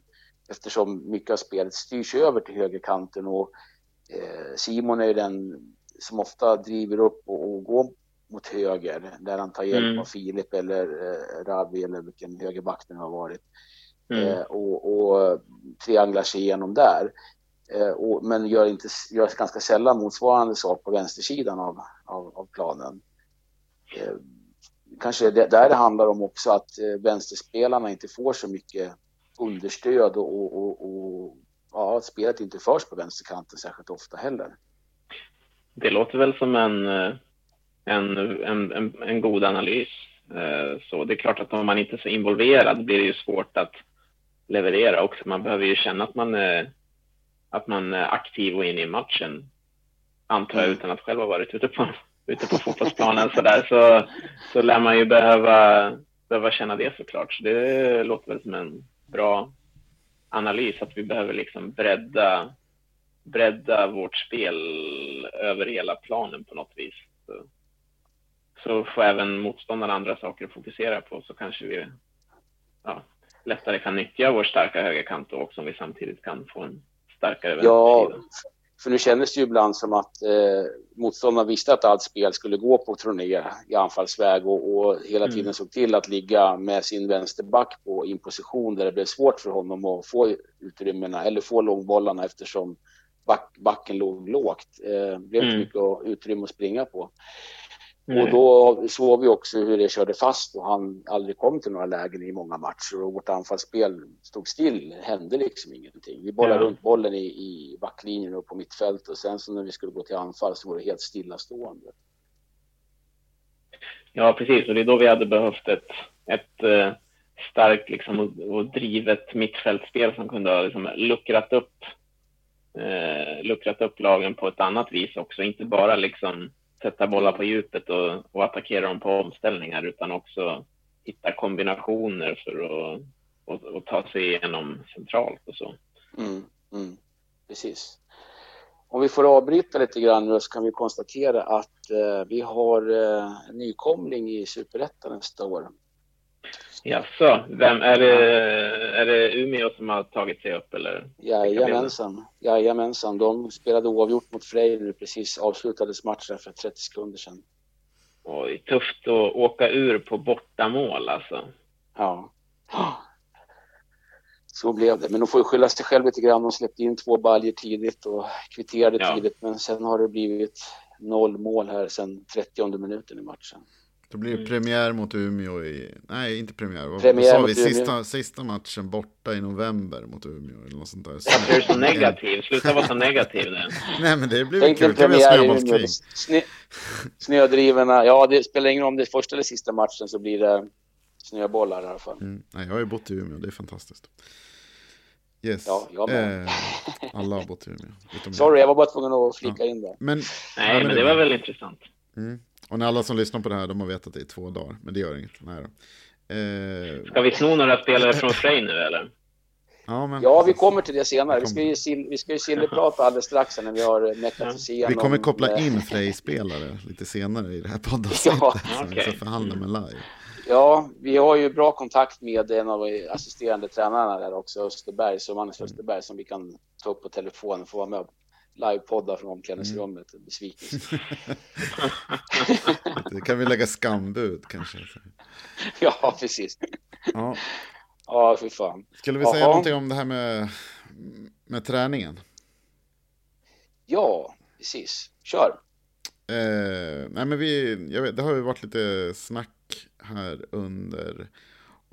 eftersom mycket av spelet styrs över till högerkanten och eh, Simon är den som ofta driver upp och, och går mot höger där han tar hjälp mm. av Filip eller eh, Ravi eller vilken högerback det har varit. Mm. Eh, och, och trianglar sig igenom där. Eh, och, men gör, inte, gör ganska sällan motsvarande sak på vänstersidan av, av, av planen. eh, kanske det där det handlar om också att eh, vänsterspelarna inte får så mycket understöd och, och, och, och ja, att spelet inte förs på vänsterkanten särskilt ofta heller. Det låter väl som en, eh, en, en, en, en god analys. Eh, så det är klart att om man inte är så involverad blir det ju svårt att leverera också. Man behöver ju känna att man är, att man är aktiv och inne i matchen. Antar jag mm. utan att själv ha varit ute på, ute på fotbollsplanen så där så, så lär man ju behöva, behöva känna det såklart. Så det låter väl som en bra analys att vi behöver liksom bredda, bredda vårt spel över hela planen på något vis. Så, så får även motståndarna andra saker att fokusera på så kanske vi ja, lättare kan nyttja vår starka högerkant och också om vi samtidigt kan få en starkare. Ja, för nu kändes det ju ibland som att eh, motståndarna visste att allt spel skulle gå på Troné i anfallsväg och, och hela mm. tiden såg till att ligga med sin vänsterback på in position där det blev svårt för honom att få utrymmena eller få långbollarna eftersom back, backen låg lågt. Eh, det blev inte mm. mycket utrymme att springa på. Mm. Och då såg vi också hur det körde fast och han aldrig kom till några lägen i många matcher och vårt anfallsspel stod still, hände liksom ingenting. Vi bollade mm. runt bollen i, i backlinjen och på mittfältet och sen så när vi skulle gå till anfall så var det helt stillastående. Ja, precis och det är då vi hade behövt ett, ett uh, starkt liksom, och, och drivet mittfältspel som kunde ha liksom, luckrat upp uh, luckrat upp lagen på ett annat vis också, inte bara liksom sätta bollar på djupet och, och attackera dem på omställningar utan också hitta kombinationer för att och, och ta sig igenom centralt och så. Mm, mm, precis. Om vi får avbryta lite grann nu så kan vi konstatera att eh, vi har eh, en nykomling i Superettan nästa år. Jaså, vem, är, det, är det Umeå som har tagit sig upp eller? Jajamensan, jajamensan. De spelade oavgjort mot Frej nu precis avslutades matchen för 30 sekunder sedan. Oj, tufft att åka ur på bortamål alltså. Ja. Så blev det. Men de får ju skylla sig själva lite grann. De släppte in två baljer tidigt och kvitterade ja. tidigt. Men sen har det blivit noll mål här sen 30 minuten i matchen. Då blir det mm. premiär mot Umeå i, nej inte premiär, vad, premiär sa vi, sista, sista matchen borta i november mot Umeå eller något sånt där. Varför är du så negativ? Sluta vara så negativ nu. nej men det blir väl kul, vi ha snöbollskrig. Snö, snödrivorna, ja det spelar ingen roll om det är första eller sista matchen så blir det snöbollar i alla fall. Mm. Nej, jag har ju bott i Umeå, det är fantastiskt. Yes. Ja, jag med. Eh, alla har bott i Umeå. Sorry, jag var bara tvungen att flika ja. in där. Men, Nej, ja, men, men det var väl intressant. Mm. Och när alla som lyssnar på det här, de har vetat det i två dagar. Men det gör inget. Nej då. Eh... Ska vi sno några spelare från Frej nu eller? Ja, men... ja, vi kommer till det senare. Vi ska ju, vi ska ju silverprata alldeles strax när vi har meckat ja. Vi kommer koppla in Frej-spelare lite senare i det här poddavsnittet. Ja, okay. vi ska förhandla med live. Ja, vi har ju bra kontakt med en av assisterande tränarna där också, Österberg, som Anders mm. Österberg, som vi kan ta upp på telefon och få vara med och livepoddar från omklädningsrummet. Mm. Besvikelse. det kan vi lägga skambud kanske. ja, precis. Ja, ja för fan. Skulle vi säga Aha. någonting om det här med, med träningen? Ja, precis. Kör. Eh, nej men vi, vet, det har ju varit lite snack här under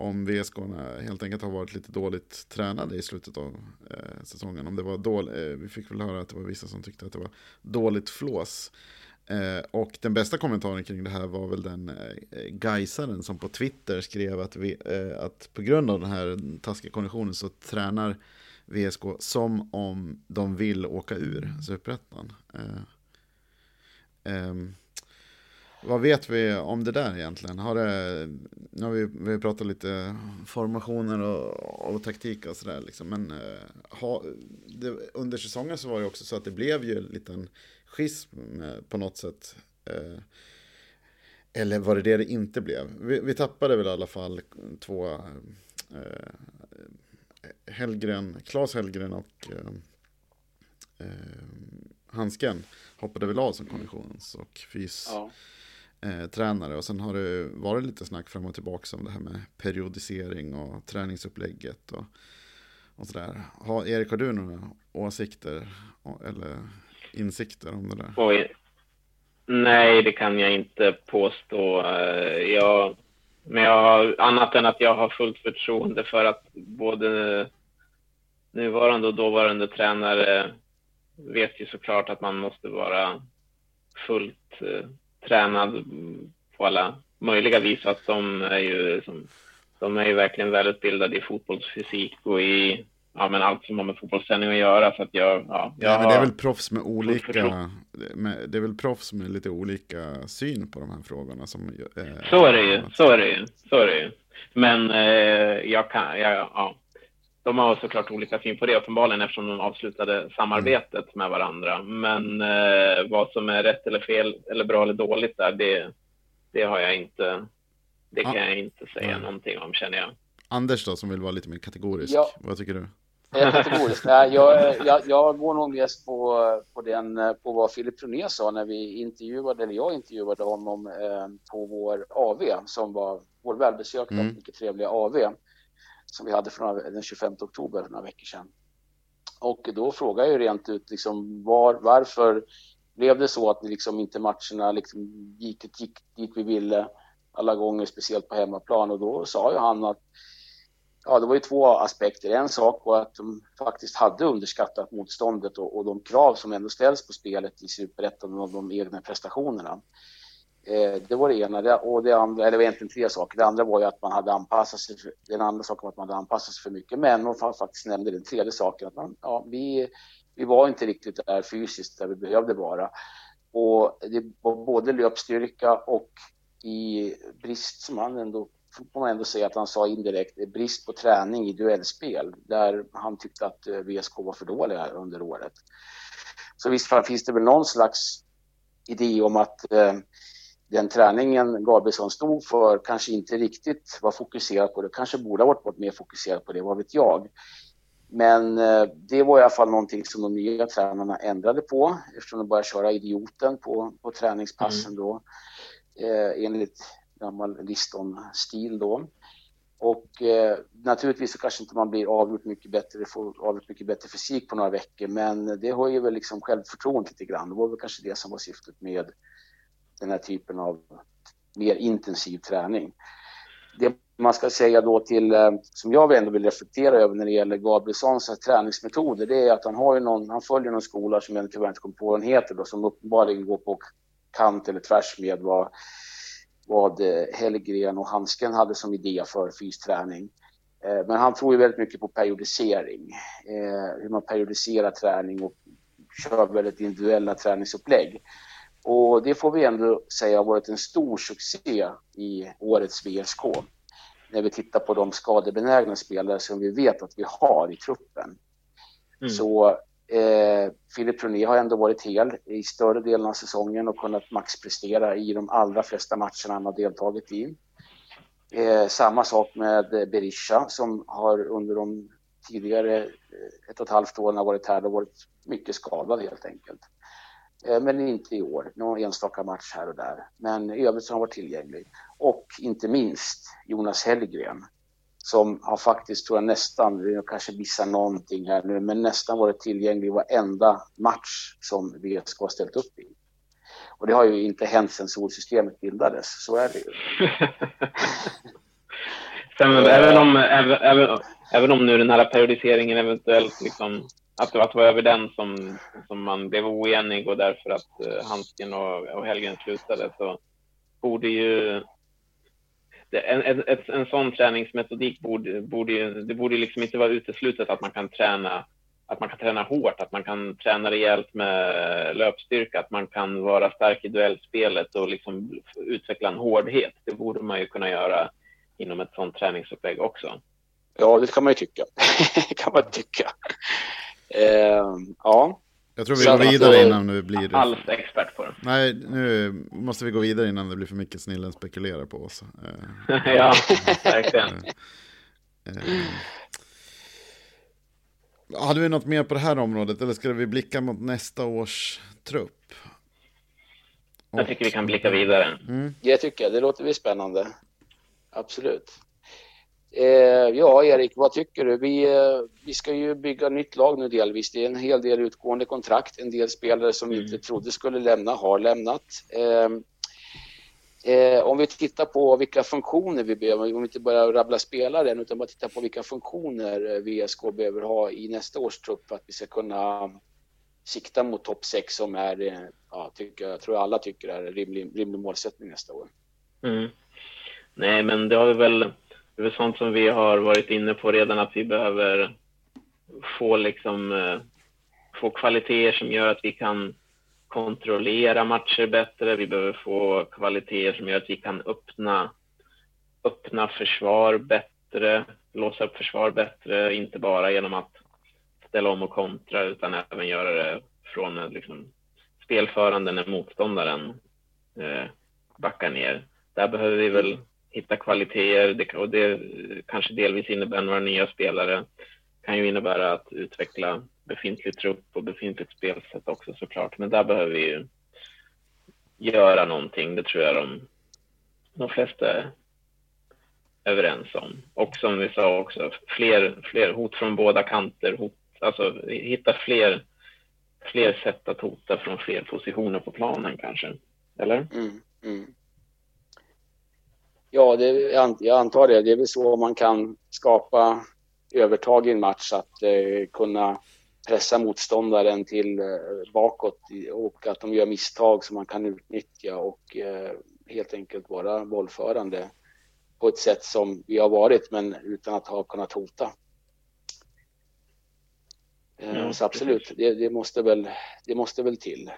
om VSK helt enkelt har varit lite dåligt tränade i slutet av eh, säsongen. Om det var dåligt, eh, vi fick väl höra att det var vissa som tyckte att det var dåligt flås. Eh, och den bästa kommentaren kring det här var väl den eh, eh Gaisaren som på Twitter skrev att, vi, eh, att på grund av den här taskiga konditionen så tränar VSK som om de vill åka ur Superettan. Eh, ehm, vad vet vi om det där egentligen? Har det, nu har vi, vi har pratat lite formationer och, och taktik och sådär. Liksom. Men eh, ha, det, under säsongen så var det också så att det blev ju en liten schism på något sätt. Eh, eller var det det det inte blev? Vi, vi tappade väl i alla fall två eh, Hellgren, Claes Hellgren och eh, eh, Hansken hoppade väl av som konditions och fys. Ja eh, tränare. Och sen har det varit lite snack fram och tillbaka om det här med periodisering och träningsupplägget. Och, och sådär. Har, Erik, har du några åsikter eller insikter om det där? Oj. Nej, det kan jag inte påstå. Eh, jag, men jag har, annat än att jag har fullt förtroende för att både nuvarande och dåvarande tränare vet ju såklart att man måste vara fullt eh, tränad på alla möjliga vis. Att de är ju, som, de är ju verkligen välutbildade i fotbollsfysik och i ja, men allt som har med fotbollsträning att göra. Så att jag, ja, jag ja, men det är väl proffs med olika, med, det är väl proffs med lite olika syn på de här frågorna. Som, eh, så är det ju, så är det ju, så är det ju. Men eh, jag kan, jag, ja, de har såklart olika syn på det uppenbarligen eftersom de avslutade samarbetet mm. med varandra. Men eh, vad som är rätt eller fel eller bra eller dåligt där, det, det har jag inte. Det kan ah. jag inte säga mm. någonting om känner jag. Anders då, som vill vara lite mer kategorisk. Ja. Vad tycker du? Nej, jag, jag, jag går nog mest på, på, den, på vad Filip Troné sa när vi intervjuade, eller jag intervjuade honom eh, på vår AV som var vår välbesökta, mm. mycket trevliga AV som vi hade för den 25 oktober för några veckor sedan. Och då frågade jag ju rent ut liksom var, varför blev det så att liksom inte matcherna liksom gick, gick dit vi ville alla gånger, speciellt på hemmaplan. Och då sa ju han att ja, det var ju två aspekter. En sak var att de faktiskt hade underskattat motståndet och, och de krav som ändå ställs på spelet i Superettan och de egna prestationerna. Eh, det var det ena. Och det andra, eller det var egentligen tre saker. Det andra var ju att man hade anpassat sig. För, den andra saken var att man hade anpassat sig för mycket. Men hon faktiskt nämnde den tredje saken att man, ja, vi, vi var inte riktigt där fysiskt där vi behövde vara. Och det var både löpstyrka och i brist som han ändå får man ändå säga att han sa indirekt brist på träning i duellspel där han tyckte att eh, VSK var för dåliga under året. Så visst finns det väl någon slags idé om att eh, den träningen Gabrielsson stod för kanske inte riktigt var fokuserad på det. Kanske borde ha varit mer fokuserad på det, vad vet jag. Men eh, det var i alla fall någonting som de nya tränarna ändrade på eftersom de började köra idioten på, på träningspassen mm. då. Eh, enligt gammal Liston-stil då. Och eh, naturligtvis så kanske inte man blir avgjort mycket bättre, får avgjort mycket bättre fysik på några veckor, men det höjer väl liksom självförtroendet lite grann. Det var väl kanske det som var syftet med den här typen av mer intensiv träning. Det man ska säga då till, eh, som jag ändå vill reflektera över när det gäller Gabrielssons träningsmetoder, det är att han har ju någon, han följer någon skola som jag tyvärr inte kommer på vad den heter då, som uppenbarligen går på kant eller tvärs med vad, vad eh, Hellgren och Hansken hade som idé för fysträning. Eh, men han tror ju väldigt mycket på periodisering, hur man periodiserar träning och kör väldigt individuella träningsupplägg. Och det får vi ändå säga har varit en stor succé i årets VSK. När vi tittar på de skadebenägna spelare som vi vet att vi har i truppen. Mm. Så eh, Filip Troné har ändå varit hel i större delen av säsongen och kunnat maxprestera i de allra flesta matcherna han har deltagit i. Eh, samma sak med Berisha som har under de tidigare eh, ett och ett halvt åren har varit här och varit mycket skadad helt enkelt. Eh, men inte i år. Någon enstaka match här och där. Men i övrigt så har han varit tillgänglig. Och inte minst Jonas Hellgren som har faktiskt, tror jag nästan, jag kanske missar någonting här nu, men nästan varit tillgänglig i varenda match som VSK har ställt upp i. Och det har ju inte hänt sedan solsystemet bildades, så är det ju. Sen, även, om, även, även, även om nu den här periodiseringen eventuellt liksom att det var över den som, som man blev oenig och därför att uh, Hansken och, och Helgen slutade så borde ju en, en, en, en sån träningsmetodik borde, borde ju, det borde liksom inte vara uteslutet att man kan träna att man kan träna hårt, att man kan träna rejält med löpstyrka, att man kan vara stark i duellspelet och liksom utveckla en hårdhet. Det borde man ju kunna göra inom ett sånt träningsupplägg också. Ja, det kan man ju tycka. det kan man tycka. Eh, ja. Jag tror vi går vidare innan det blir... Alls expert på det. Nej, nu måste vi gå vidare innan det blir för mycket snillen spekulerar på oss. Eh, ja, verkligen. Eh, hade vi något mer på det här området eller ska vi blicka mot nästa års trupp? Jag tycker vi kan blicka vidare. Mm. Jag tycker det låter väl spännande. Absolut. Eh, ja, Erik, vad tycker du? Vi, eh, vi ska ju bygga nytt lag nu delvis. Det är en hel del utgående kontrakt. En del spelare som vi mm. inte trodde skulle lämna har lämnat. Eh, eh, om vi tittar på vilka funktioner vi behöver, om vi inte börjar rabbla spelare än, utan bara tittar på vilka funktioner VSK behöver ha i nästa års trupp för att vi ska kunna sikta mot topp 6 som är, eh, ja, tycker, jag tror alla tycker är rimlig, rimlig målsättning nästa år. Mm. Nej, men det har vi väl det är väl sånt som vi har varit inne på redan att vi behöver få liksom eh, få kvaliteter som gör att vi kan kontrollera matcher bättre. Vi behöver få kvaliteter som gör att vi kan öppna, öppna försvar bättre, låsa upp försvar bättre, inte bara genom att ställa om och kontra utan även göra det från eh, liksom, spelförande när motståndaren eh, backar ner. Där behöver vi väl hitta kvaliteter och det kanske delvis innebär några nya spelare. kan ju innebära att utveckla befintlig trupp och befintligt spelsätt också såklart. Men där behöver vi ju göra någonting. Det tror jag de, de flesta är överens om. Och som vi sa också, fler, fler hot från båda kanter. Hot, alltså hitta fler, fler sätt att hota från fler positioner på planen kanske. Eller? Mm, mm. Ja, det, jag antar det. Det är väl så man kan skapa övertag i en match, att eh, kunna pressa motståndaren till eh, bakåt och att de gör misstag som man kan utnyttja och eh, helt enkelt vara bollförande på ett sätt som vi har varit, men utan att ha kunnat hota. Eh, ja, så absolut, det, det, måste väl, det måste väl till.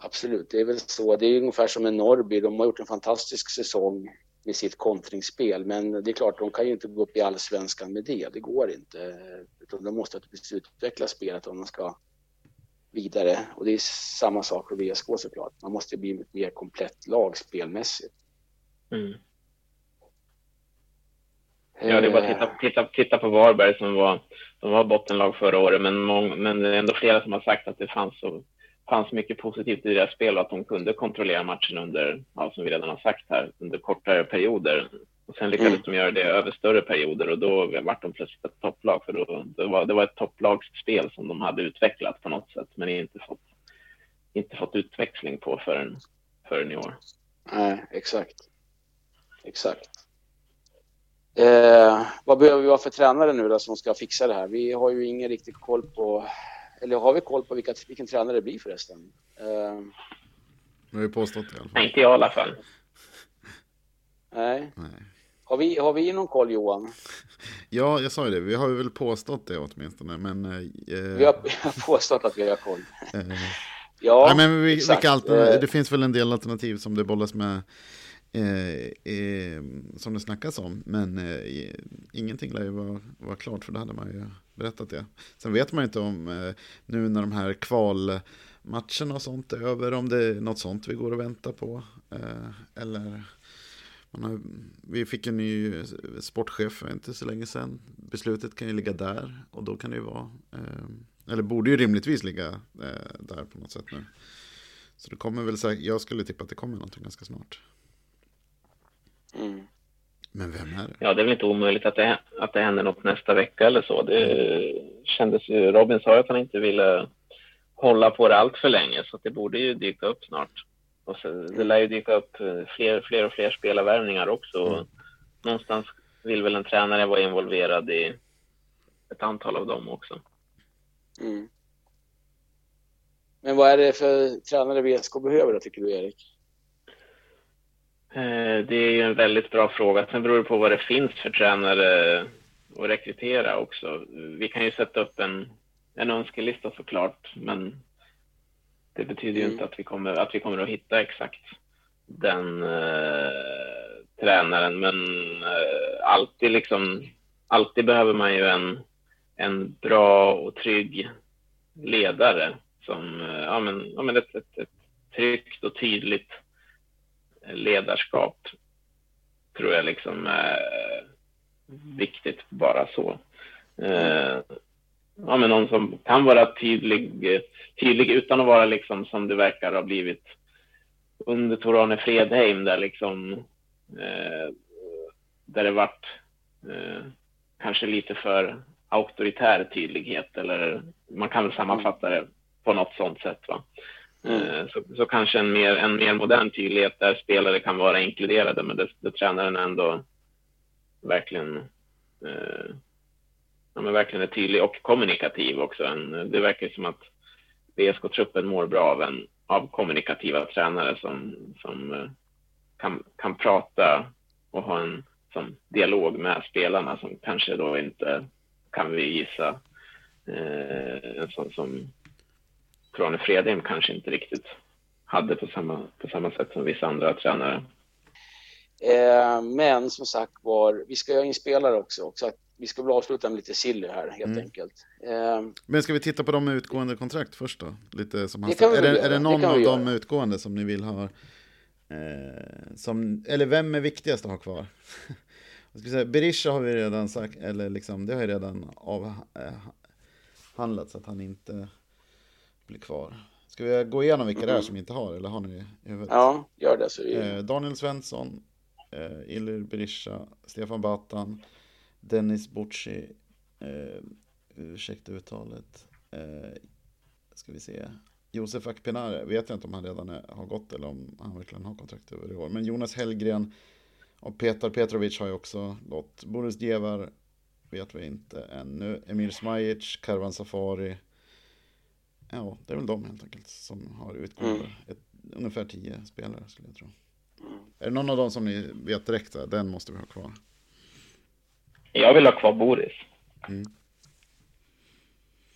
Eh, Absolut, det är väl så. Det är ungefär som med Norrby. De har gjort en fantastisk säsong med sitt kontringsspel. Men det är klart, de kan ju inte gå upp i allsvenskan med det. Det går inte. Utan de måste utveckla spelet om de ska vidare. Och det är samma sak för VSK såklart. Man måste bli ett mer komplett lag spelmässigt. Mm. Ja, det är bara att titta, titta, titta på Varberg som var, som var bottenlag förra året, men, mång, men det är ändå flera som har sagt att det fanns så fanns mycket positivt i deras spel och att de kunde kontrollera matchen under, ja, som vi redan har sagt här, under kortare perioder. Och sen lyckades mm. de göra det över större perioder och då vart de plötsligt ett topplag för då, det, var, det var ett topplagsspel som de hade utvecklat på något sätt men inte fått, inte fått utväxling på förrän, förrän i år. Nej, exakt. Exakt. Eh, vad behöver vi ha för tränare nu då som ska fixa det här? Vi har ju ingen riktig koll på eller har vi koll på vilka, vilken tränare det blir förresten? Uh, har vi påstått det i alla fall. Inte jag i alla fall. Nej. Nej. Har vi, har vi någon koll Johan? Ja, jag sa ju det. Vi har ju väl påstått det åtminstone. Men, eh, vi, har, har påstått att vi har koll. Eh, ja, Nej, men vi, vilka alternativ, eh. det finns väl en del alternativ som det bollas med. Eh, eh, som det snackas om. Men eh, ingenting lär ju vara, vara klart för då hade man ju berättat det. Sen vet man ju inte om eh, nu när de här kvalmatcherna och sånt är över, om det är något sånt vi går och väntar på. Eh, eller har, vi fick en ny sportchef för inte så länge sedan. Beslutet kan ju ligga där och då kan det ju vara, eh, eller borde ju rimligtvis ligga eh, där på något sätt nu. Så det kommer väl säkert, jag skulle tippa att det kommer någonting ganska snart. Mm. Men vem är det? Ja, det är väl inte omöjligt att det, att det händer något nästa vecka eller så. Det kändes ju, Robin sa att han inte ville hålla på det allt för länge, så det borde ju dyka upp snart. Och så, det lär ju dyka upp fler, fler och fler spelarvärvningar också. Mm. Någonstans vill väl en tränare vara involverad i ett antal av dem också. Mm. Men vad är det för tränare VSK behöver då, tycker du, Erik? Eh, det är ju en väldigt bra fråga. Sen beror det på vad det finns för tränare att rekrytera också. Vi kan ju sätta upp en, en önskelista såklart, men det betyder ju mm. inte att vi, kommer, att vi kommer att hitta exakt den eh, tränaren. Men eh, alltid, liksom, alltid behöver man ju en, en bra och trygg ledare som eh, ja, men, ja, men ett, ett, ett tryggt och tydligt ledarskap tror jag liksom är viktigt bara så. Eh, ja, men någon som kan vara tydlig, tydlig utan att vara liksom som det verkar ha blivit under Tor-Arne Fredheim där liksom eh, där det varit eh, kanske lite för auktoritär tydlighet eller man kan väl sammanfatta det på något sånt sätt. Va? Mm. Så, så, kanske en mer, en mer modern tydlighet där spelare kan vara inkluderade men där, där tränaren ändå verkligen eh, ja, men verkligen är tydlig och kommunikativ också. En, det verkar som att VSK-truppen mår bra av, en, av kommunikativa tränare som, som eh, kan, kan prata och ha en som dialog med spelarna som kanske då inte, kan vi gissa, eh, en sån som Krane Fredheim kanske inte riktigt hade på samma, på samma sätt som vissa andra tränare. Eh, men som sagt var, vi ska göra inspelare också. Så att vi ska väl avsluta med lite silly här helt mm. enkelt. Eh, men ska vi titta på de med utgående kontrakt först då? Lite som är, det, är det någon det av de utgående som ni vill ha? Eh, som, eller vem är viktigast att ha kvar? Jag ska säga, Berisha har vi redan sagt, eller liksom, det har ju redan avhandlats att han inte blir kvar. Ska vi gå igenom vilka mm. det är mm. som inte har, eller har ni i huvudet? Ja, gör det. Så vi... eh, Daniel Svensson, eh, Ilir Berisha, Stefan Batan, Dennis Bocci, eh, ursäkta uttalet, eh, ska vi se, Josef Akpenare, vet jag inte om han redan är, har gått eller om han verkligen har kontrakt över i år. Men Jonas Hellgren och Petar Petrovic har ju också gått. Boris Djevar vet vi inte ännu. Emir Smajic, Karvan Safari, Ja, det är väl de helt enkelt som har utgående. Mm. Ett, ungefär tio spelare skulle jag tro. Mm. Är det någon av dem som ni vet direkt, den måste vi ha kvar? Jag vill ha kvar Boris. Mm.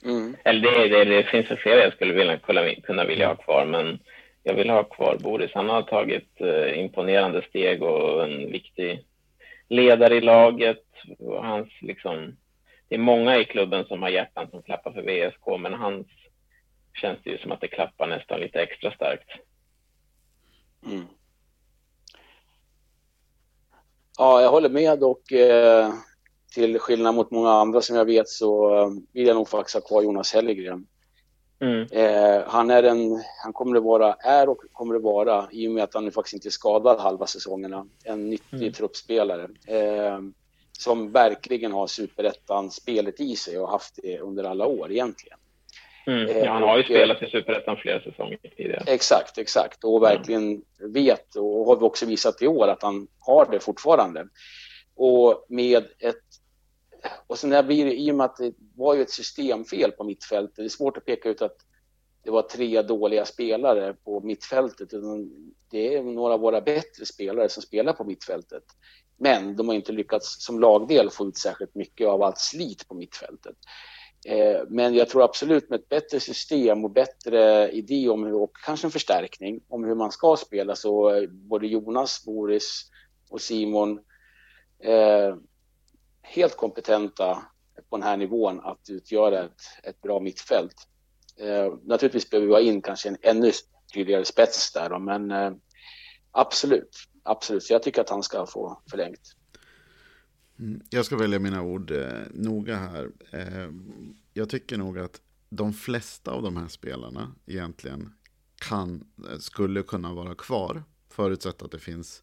Mm. Eller det, det, det finns väl flera jag skulle vilja, kunna, kunna vilja ha kvar, men jag vill ha kvar Boris. Han har tagit eh, imponerande steg och en viktig ledare i laget. Och hans, liksom, det är många i klubben som har hjärtan som klappar för VSK, men hans känns det ju som att det klappar nästan lite extra starkt. Mm. Ja, jag håller med och eh, till skillnad mot många andra som jag vet så eh, vill jag nog faktiskt ha kvar Jonas Hellgren. Mm. Eh, han är en, han kommer att vara, är och kommer att vara, i och med att han nu faktiskt inte är skadad halva säsongerna, en nyttig mm. truppspelare. Eh, som verkligen har superettan spelet i sig och haft det under alla år egentligen. Mm. Eh, ja, han har ju spelat i Superettan flera säsonger tidigare. Exakt, exakt. Och verkligen vet och har vi också visat i år att han har det fortfarande. Och med ett... Och sen där blir det, i och med att det var ju ett systemfel på mittfältet, det är svårt att peka ut att det var tre dåliga spelare på mittfältet. Det är några av våra bättre spelare som spelar på mittfältet. Men de har inte lyckats som lagdel få ut särskilt mycket av allt slit på mittfältet. Eh, men jag tror absolut med ett bättre system och bättre idé om hur, och kanske en förstärkning om hur man ska spela så eh, både Jonas, Boris och Simon eh, helt kompetenta på den här nivån att utgöra ett, ett bra mittfält. Eh, naturligtvis behöver vi ha in kanske en ännu tydligare spets där då, men eh, absolut, absolut. Så jag tycker att han ska få förlängt. Mm, jag ska välja mina ord eh, noga här. Eh, jag tycker nog att de flesta av de här spelarna egentligen kan, eh, skulle kunna vara kvar. Förutsatt att det finns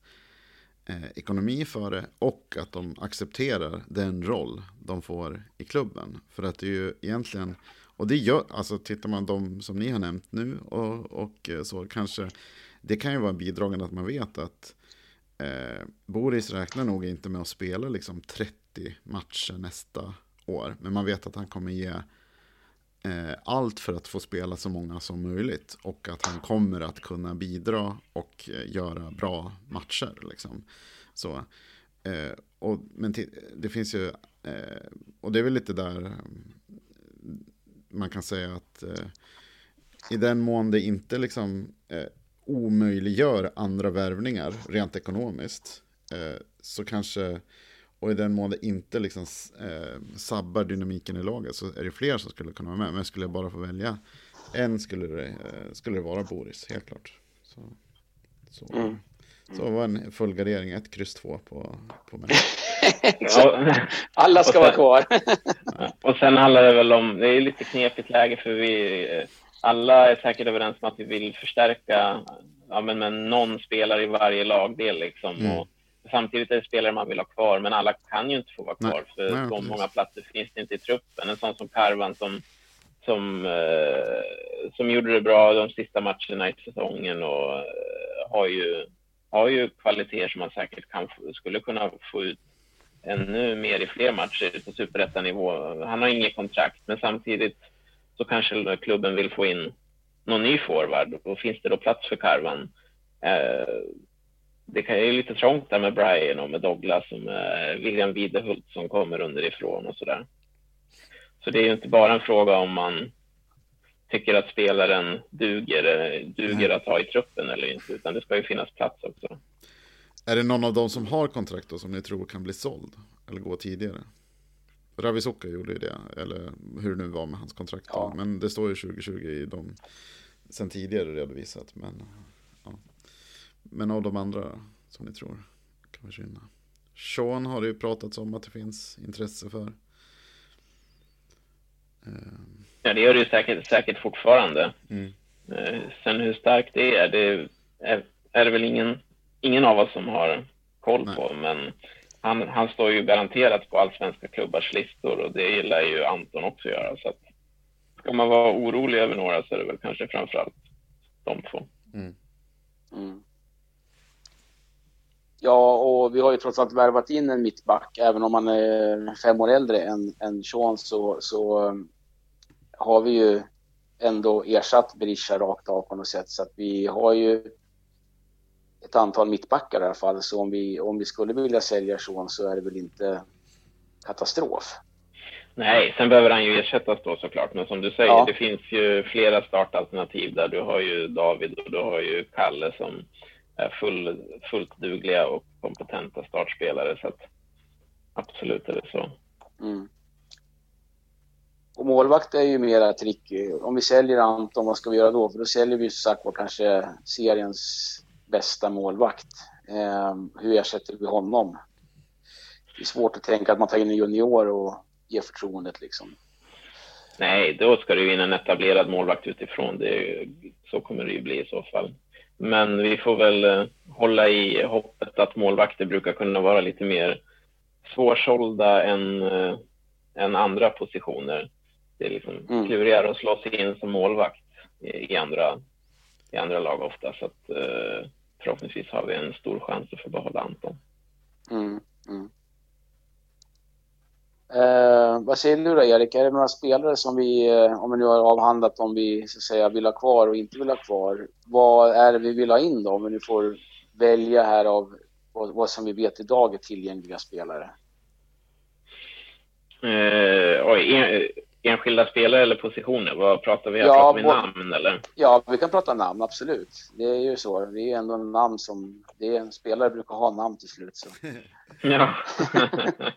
eh, ekonomi för det och att de accepterar den roll de får i klubben. För att det är ju egentligen, och det gör, alltså tittar man de som ni har nämnt nu och, och eh, så kanske, det kan ju vara bidragande att man vet att Eh, Boris räknar nog inte med att spela liksom 30 matcher nästa år. Men man vet att han kommer ge eh, allt för att få spela så många som möjligt. Och att han kommer att kunna bidra och eh, göra bra matcher. Liksom. Så, eh, och, men det finns ju, eh, och det är väl lite där mm, man kan säga att eh, i den mån det inte liksom eh, omöjliggör andra värvningar rent ekonomiskt. Eh, så kanske, och i den mån det inte liksom eh, sabbar dynamiken i laget så är det fler som skulle kunna vara med. Men skulle jag bara få välja en skulle det, eh, skulle det vara Boris, helt klart. Så, så, mm. så var en full gardering, ett kryss två på, på mig. Alla ska vara kvar. och sen handlar det väl om, det är lite knepigt läge för vi eh, alla är säkert överens om att vi vill förstärka ja, men med någon spelare i varje lagdel. Liksom. Mm. Och Samtidigt är det spelare man vill ha kvar, men alla kan ju inte få vara kvar. Nej. För Nej, så många platser finns det inte i truppen. En sån som Karvan som, som, eh, som gjorde det bra de sista matcherna i säsongen och eh, har, ju, har ju kvaliteter som man säkert kan, skulle kunna få ut ännu mer i fler matcher på superettanivå. Han har inget kontrakt, men samtidigt så kanske klubben vill få in någon ny forward och finns det då plats för Karvan? Eh, det kan ju lite trångt där med Brian och med Douglas och med William Widehult som kommer underifrån och sådär. Så det är ju inte bara en fråga om man tycker att spelaren duger, duger att ha i truppen eller inte, utan det ska ju finnas plats också. Är det någon av dem som har kontrakt då som ni tror kan bli såld? Eller gå tidigare? Ravisoka gjorde ju det, eller hur det nu var med hans kontrakt. Ja. Men det står ju 2020 i de sen tidigare redovisat. Men, ja. men av de andra som ni tror kan försvinna. Sean har det ju pratats om att det finns intresse för. Ja, det gör det ju säkert, säkert fortfarande. Mm. Eh, sen hur starkt det är, det är, är det väl ingen, ingen av oss som har koll Nej. på. Men han, han står ju garanterat på allsvenska klubbars listor och det gillar ju Anton också göra. Så att, ska man vara orolig över några så är det väl kanske framförallt de två. Mm. Mm. Ja, och vi har ju trots allt värvat in en mittback. Även om han är fem år äldre än, än Sean så, så um, har vi ju ändå ersatt Berisha rakt av på något sätt. Så att vi har ju ett antal mittbackar i alla fall. Så om vi, om vi skulle vilja sälja Sean så är det väl inte katastrof. Nej, sen behöver han ju ersättas då såklart. Men som du säger, ja. det finns ju flera startalternativ där. Du har ju David och du har ju Kalle som är full, fullt dugliga och kompetenta startspelare. Så att absolut är det så. Mm. Och målvakt är ju mera tricky. Om vi säljer Anton, vad ska vi göra då? För då säljer vi som sagt kanske seriens bästa målvakt. Eh, hur ersätter vi honom? Det är svårt att tänka att man tar in en junior och ger förtroendet liksom. Nej, då ska du in en etablerad målvakt utifrån. Det, så kommer det ju bli i så fall. Men vi får väl eh, hålla i hoppet att målvakter brukar kunna vara lite mer svårsålda än, äh, än andra positioner. Det är liksom mm. klurigare att slå sig in som målvakt i, i, andra, i andra lag ofta. Så att, äh, förhoppningsvis har vi en stor chans att få behålla Anton. Mm, mm. Eh, vad säger du då Erik? Är det några spelare som vi, eh, om vi nu har avhandlat om vi så att säga vill ha kvar och inte vill ha kvar. Vad är det vi vill ha in då? Om vi nu får välja här av vad, vad som vi vet idag är tillgängliga spelare. Eh, oj, en, enskilda spelare eller positioner? Vad pratar vi? Ja, pratar vi namn eller? Ja, vi kan prata namn, absolut. Det är ju så. Det är ändå en namn som... Det är en spelare brukar ha namn till slut. Så. ja.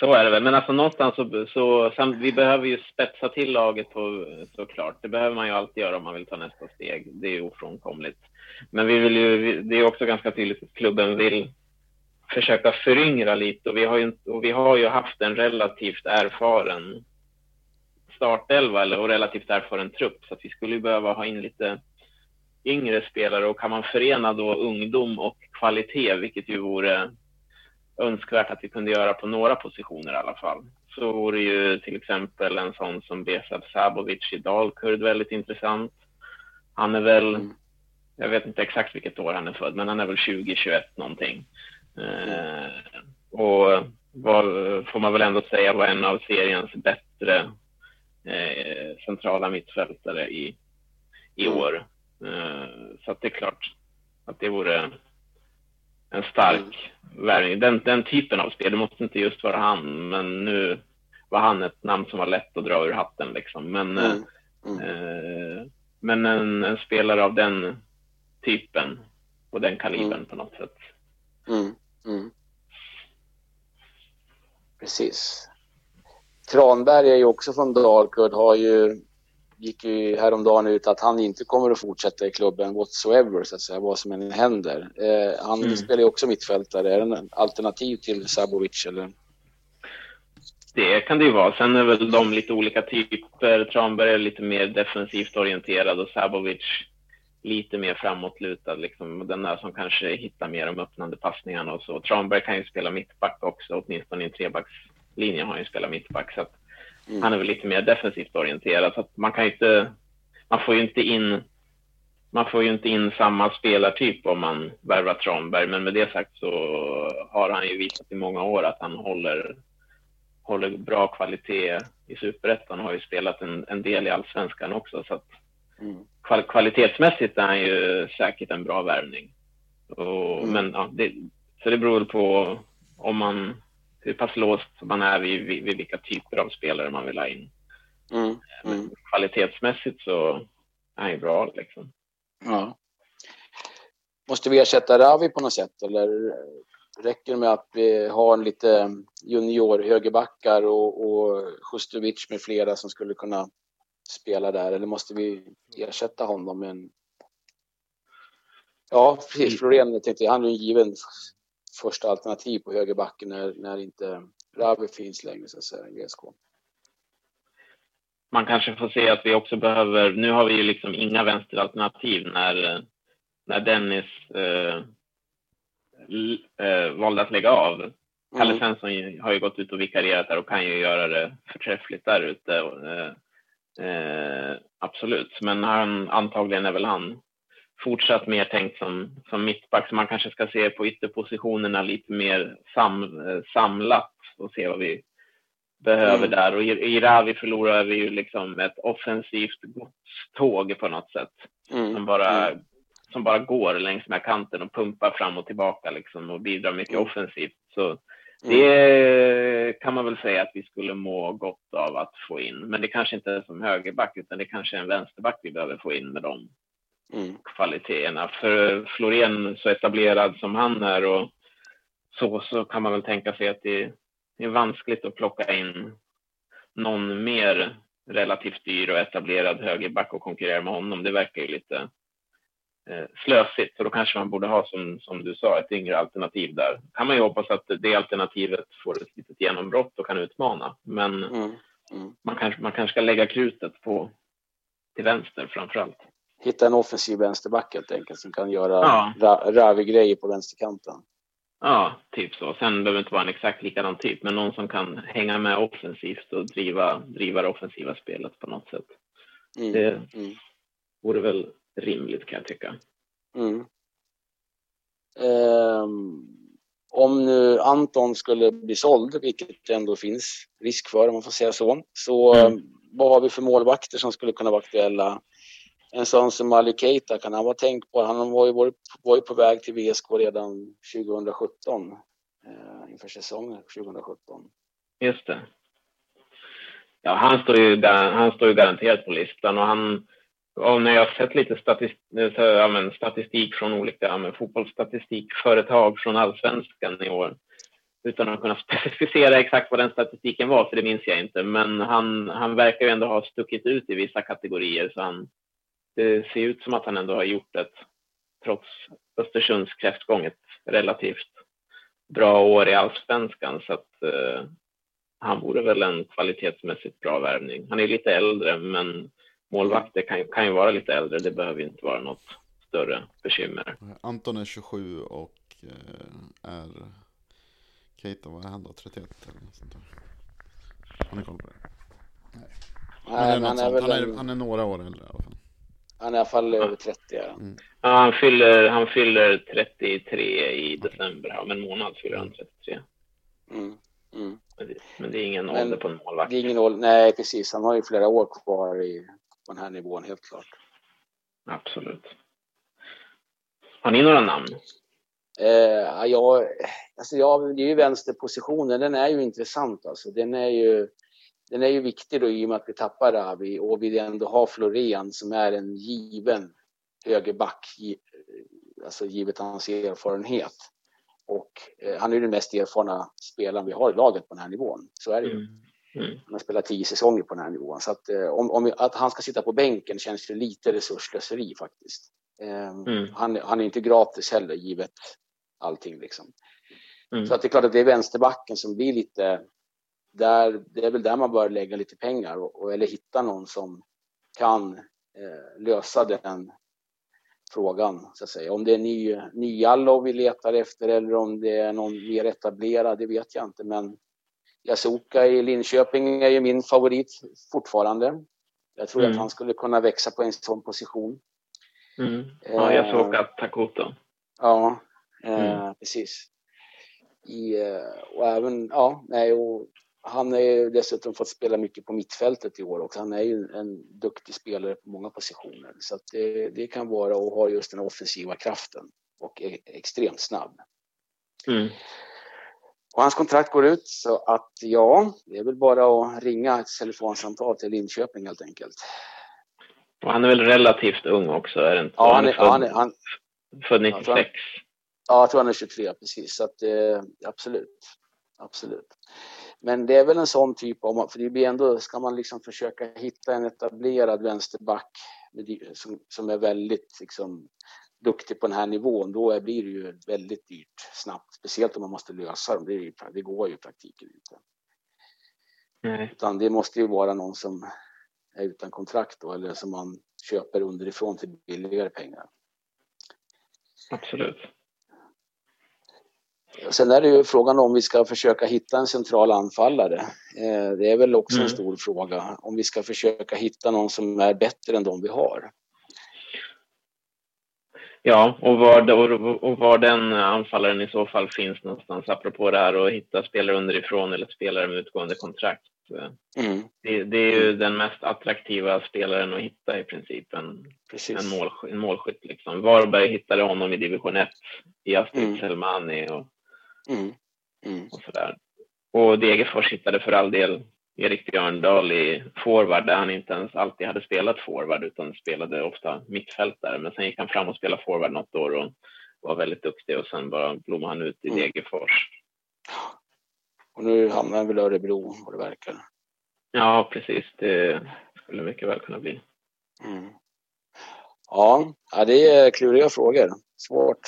Så är det väl, men alltså någonstans så, så samt, vi behöver ju spetsa till laget på, såklart. Det behöver man ju alltid göra om man vill ta nästa steg. Det är ofrånkomligt. Men vi vill ju, det är också ganska tydligt att klubben vill försöka föryngra lite och vi har ju, och vi har ju haft en relativt erfaren startelva eller, och relativt erfaren trupp så vi skulle behöva ha in lite yngre spelare och kan man förena då ungdom och kvalitet, vilket ju vore önskvärt att vi kunde göra på några positioner i alla fall. Så vore ju till exempel en sån som Besad Sabovic i Dalkurd väldigt intressant. Han är väl, mm. jag vet inte exakt vilket år han är född, men han är väl 20-21 någonting. Mm. Eh, och var, får man väl ändå säga var en av seriens bättre centrala mittfältare i, i mm. år. Eh, så det är klart att det vore en stark värvning. Den, den typen av spel, det måste inte just vara han, men nu var han ett namn som var lätt att dra ur hatten liksom. Men, mm. Mm. Eh, men en, en, spelare av den typen och den kalibern mm. på något sätt. Mm. Mm. Precis. Tranberg är ju också från Dalkurd, har ju gick ju häromdagen ut att han inte kommer att fortsätta i klubben whatsoever, så att säga, vad som än händer. Eh, han mm. spelar ju också mittfältare. Är det en alternativ till Sabovic eller? Det kan det ju vara. Sen är väl de lite olika typer. Tranberg är lite mer defensivt orienterad och Sabovic lite mer framåtlutad, liksom, den där som kanske hittar mer de öppnande passningarna och så. Tranberg kan ju spela mittback också, åtminstone i en trebackslinje har ju spelat mittback. Så att mm. Han är väl lite mer defensivt orienterad, så att man kan ju inte, man får ju inte in man får ju inte in samma spelartyp om man värvar Tranberg, men med det sagt så har han ju visat i många år att han håller, håller bra kvalitet i superettan och har ju spelat en, en del i allsvenskan också. Så att mm. kval kvalitetsmässigt är han ju säkert en bra värvning. Och, mm. Men ja, det, så det beror på om man, hur pass låst man är vid, vid, vid vilka typer av spelare man vill ha in. Mm. Men kvalitetsmässigt så är han ju bra liksom. Ja. Måste vi ersätta Ravi på något sätt eller räcker det med att vi har en lite junior högerbackar och, och Hustovic med flera som skulle kunna spela där eller måste vi ersätta honom med en Ja, precis. Florén, jag tänkte, han är ju en given första alternativ på högerbacken när, när inte Ravi finns längre så att säga i VSK man kanske får se att vi också behöver, nu har vi ju liksom inga vänsteralternativ när, när Dennis eh, eh, valde att lägga av. Kalle mm. Svensson har ju gått ut och vikarierat där och kan ju göra det förträffligt där ute. Eh, eh, absolut, men han, antagligen är väl han fortsatt mer tänkt som, som mittback, så man kanske ska se på ytterpositionerna lite mer sam, eh, samlat och se vad vi behöver mm. där. Och i, i Ravi förlorar vi ju liksom ett offensivt godståg på något sätt. Mm. Som, bara, mm. som bara går längs med kanten och pumpar fram och tillbaka liksom och bidrar mycket mm. offensivt. Så mm. det kan man väl säga att vi skulle må gott av att få in. Men det kanske inte är som högerback utan det kanske är en vänsterback vi behöver få in med de mm. kvaliteterna. För Florén, så etablerad som han är och så, så kan man väl tänka sig att det det är vanskligt att plocka in någon mer relativt dyr och etablerad högerback och konkurrera med honom. Det verkar ju lite eh, slösigt, så då kanske man borde ha som, som du sa ett yngre alternativ där. kan man ju hoppas att det alternativet får ett litet genombrott och kan utmana. Men mm. Mm. Man, kanske, man kanske ska lägga krutet på till vänster framför allt. Hitta en offensiv vänsterback helt enkelt som kan göra ja. Ravi-grejer på vänsterkanten. Ja, typ så. Sen behöver det inte vara en exakt likadan typ, men någon som kan hänga med offensivt och driva, driva det offensiva spelet på något sätt. Mm. Det mm. vore väl rimligt kan jag tycka. Mm. Um, om nu Anton skulle bli såld, vilket det ändå finns risk för om man får säga så, så mm. vad har vi för målvakter som skulle kunna vara aktuella en sån som Ali Keita kan han vara tänkt på. Han var ju, var ju på väg till VSK redan 2017 eh, inför säsongen 2017. Just det. Ja, han står ju, han står ju garanterat på listan och han och när jag har sett lite statistik, ja, men, statistik från olika ja, men, fotbollsstatistikföretag från allsvenskan i år utan att kunna specificera exakt vad den statistiken var, för det minns jag inte. Men han, han verkar ju ändå ha stuckit ut i vissa kategorier, så han, det ser ut som att han ändå har gjort ett, trots Östersunds kräftgång, ett relativt bra år i allsvenskan. Så att eh, han vore väl en kvalitetsmässigt bra värvning. Han är lite äldre, men målvakter kan, kan ju vara lite äldre. Det behöver inte vara något större bekymmer. Anton är 27 och eh, är Keita, vad är han då? 31 eller något sånt där. Har ni koll på det? Nej. Nej han, är, han, är han, är, han är några år äldre i alla fall. Han är i alla fall över 30. Ja. Mm. ja, han, fyller, han fyller 33 i december. Om en månad fyller han 33. Mm. Mm. Men, det, men, det, är ingen men ålder på en målvakt. Det är ingen ålder, nej, precis. Han har ju flera år kvar i, på den här nivån, helt klart. Absolut. Har ni några namn? Eh, ja, alltså ja, det är ju vänsterpositionen. Den är ju intressant. Alltså. Den är ju den är ju viktig då i och med att vi tappar Ravi och vi ändå har Florén som är en given högerback, alltså givet hans erfarenhet. Och eh, han är den mest erfarna spelaren vi har i laget på den här nivån. Så är det ju. Mm. Mm. Han har spelat tio säsonger på den här nivån. Så att, eh, om, om, att han ska sitta på bänken känns det lite resurslöseri faktiskt. Eh, mm. han, han, är inte gratis heller givet allting liksom. Mm. Så att det är klart att det är vänsterbacken som blir lite där, det är väl där man bör lägga lite pengar och, eller hitta någon som kan eh, lösa den, frågan så att säga. Om det är ny, Nyallo vi letar efter eller om det är någon mer etablerad, det vet jag inte. Men Yasuka i Linköping är ju min favorit fortfarande. Jag tror mm. att han skulle kunna växa på en sån position. Mm. Ja, Yasuka eh, Takoto. Ja, eh, mm. precis. I, eh, och även, ja, nej, och han har ju dessutom fått spela mycket på mittfältet i år också. Han är ju en duktig spelare på många positioner. Så det, det kan vara och ha just den offensiva kraften och är extremt snabb. Mm. Och hans kontrakt går ut så att ja, det är väl bara att ringa ett telefonsamtal till Linköping helt enkelt. Och han är väl relativt ung också? Är det inte? Ja, han är, född, han är, han, född 96. Jag han, ja, jag tror han är 23 precis. Så att, eh, absolut. Absolut. Men det är väl en sån typ av, för det blir ändå, ska man liksom försöka hitta en etablerad vänsterback som, som är väldigt liksom, duktig på den här nivån, då blir det ju väldigt dyrt snabbt. Speciellt om man måste lösa dem. Det, det går ju i praktiken inte. Nej. Utan det måste ju vara någon som är utan kontrakt då, eller som man köper underifrån till billigare pengar. Absolut. Sen är det ju frågan om vi ska försöka hitta en central anfallare. Eh, det är väl också mm. en stor fråga. Om vi ska försöka hitta någon som är bättre än de vi har. Ja, och var, och var den anfallaren i så fall finns någonstans, apropå det här att hitta spelare underifrån eller spelare med utgående kontrakt. Mm. Det, det, är ju den mest attraktiva spelaren att hitta i princip, en, en, mål, en målskytt. Liksom. Varberg hittade honom i division 1 i Astrid mm. Selmani och, mm. Mm. och sådär. Och Degerfors hittade för all del Erik Björndal i forward där han inte ens alltid hade spelat forward utan spelade ofta mittfältare. Men sen gick han fram och spelade forward något år och var väldigt duktig och sen bara blommade han ut i mm. Degerfors. Och nu hamnar han väl i Örebro vad det verkar. Ja, precis. Det skulle mycket väl kunna bli. Mm. Ja, det är kluriga frågor. Svårt.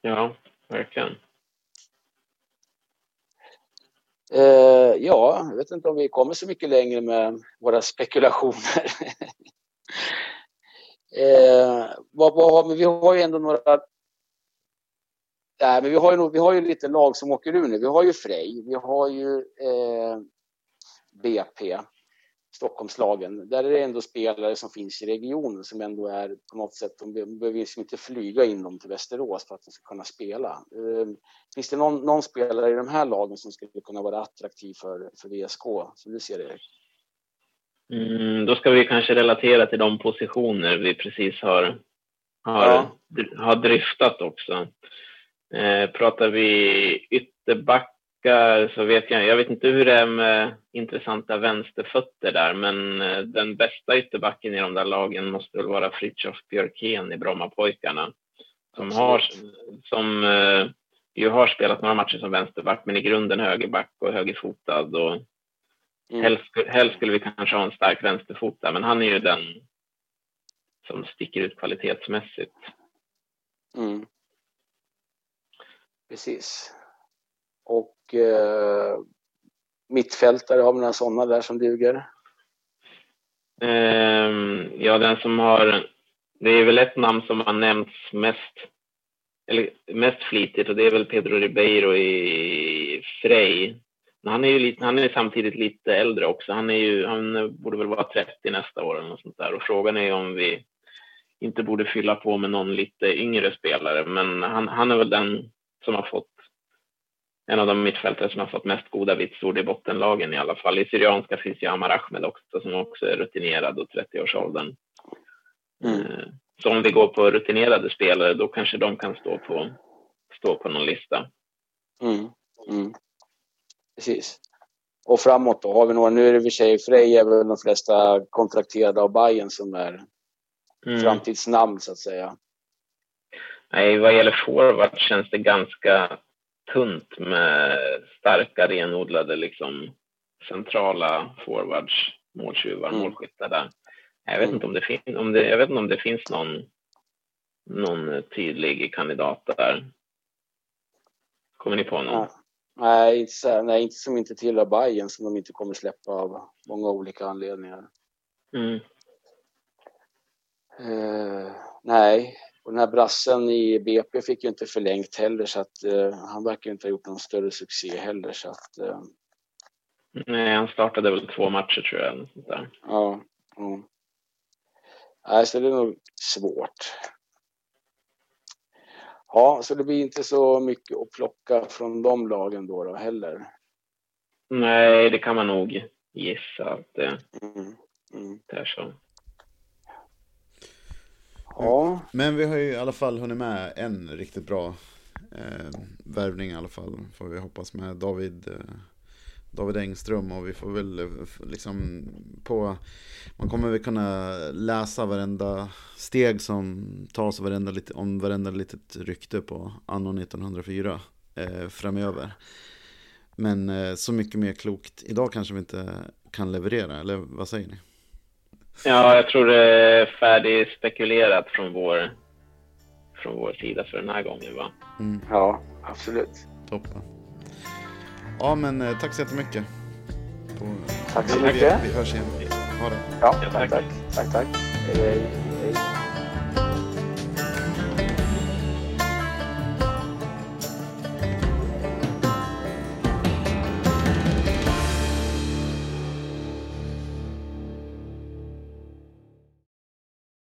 Ja, verkligen. Eh, ja, jag vet inte om vi kommer så mycket längre med våra spekulationer. eh, vad, vad, men vi har ju ändå några... Nej, men vi har, ju, vi har ju lite lag som åker ur nu. Vi har ju Frej, vi har ju eh, BP. Stockholmslagen. Där är det ändå spelare som finns i regionen som ändå är på något sätt, de behöver liksom inte flyga in dem till Västerås för att de ska kunna spela. Ehm, finns det någon, någon spelare i de här lagen som skulle kunna vara attraktiv för, för VSK, som du ser det? Mm, då ska vi kanske relatera till de positioner vi precis har, har, ja. har dryftat också. Eh, pratar vi ytterback backar så vet jag, jag vet inte hur det är med intressanta vänsterfötter där, men eh, den bästa ytterbacken i de där lagen måste väl vara Fritiof Björkén i Brommapojkarna. Som har, som uh, ju har spelat några matcher som vänsterback, men i grunden högerback och högerfotad. Och mm. helst, helst skulle vi kanske ha en stark vänsterfot där, men han är ju den som sticker ut kvalitetsmässigt. Mm. Precis. Och eh, mittfältare, har vi några sådana där som duger? Um, ja, den som har... Det är väl ett namn som har nämnts mest, eller mest flitigt och det är väl Pedro Ribeiro i Frej. Han är ju lite, han är samtidigt lite äldre också. Han, är ju, han borde väl vara 30 nästa år eller något sånt där. Och frågan är om vi inte borde fylla på med någon lite yngre spelare. Men han, han är väl den som har fått en av de mittfältare som har fått mest goda vitsord i bottenlagen i alla fall. I Syrianska finns ju Amar Ahmed också som också är rutinerad och 30-årsåldern. Mm. Eh, så om vi går på rutinerade spelare då kanske de kan stå på, stå på någon lista. Mm. Mm. Precis. Och framåt då? Har vi några? Nu är det i och för sig Frej är väl de flesta kontrakterade av Bayern som är mm. framtidsnamn så att säga. Nej, vad gäller forward känns det ganska tunt med starka renodlade liksom centrala forwards, måltjuvar, mm. målskyttar där. Jag vet mm. inte om det finns, om det, jag vet inte om det finns någon, någon tydlig kandidat där. Kommer ni på någon? Nej, inte, nej, inte som inte tillhör Bayern som de inte kommer släppa av många olika anledningar. Mm. Eh, nej, och den här brassen i BP fick ju inte förlängt heller så att eh, han verkar inte ha gjort någon större succé heller så att eh, Nej, han startade väl två matcher tror jag. Sånt där. ja. ja. Nej, så det är nog svårt. Ja, så det blir inte så mycket att plocka från de lagen då, då heller. Nej, det kan man nog gissa att det, Mm. Mm. är så. Ja, Men vi har ju i alla fall hunnit med en riktigt bra eh, värvning i alla fall. Får vi hoppas med David, eh, David Engström. Och vi får väl eh, liksom på... Man kommer väl kunna läsa varenda steg som tas varenda, om varenda litet rykte på anno 1904 eh, framöver. Men eh, så mycket mer klokt idag kanske vi inte kan leverera, eller vad säger ni? Ja, jag tror det är färdigspekulerat från vår, från vår sida för den här gången. Va? Mm, ja, absolut. toppen. Ja men eh, tack så jättemycket. På, Tack så vi, mycket. Vi, vi hörs igen. Ha det. Ja, Ja, tack, tack. tack. Tack, tack. Hej, hej.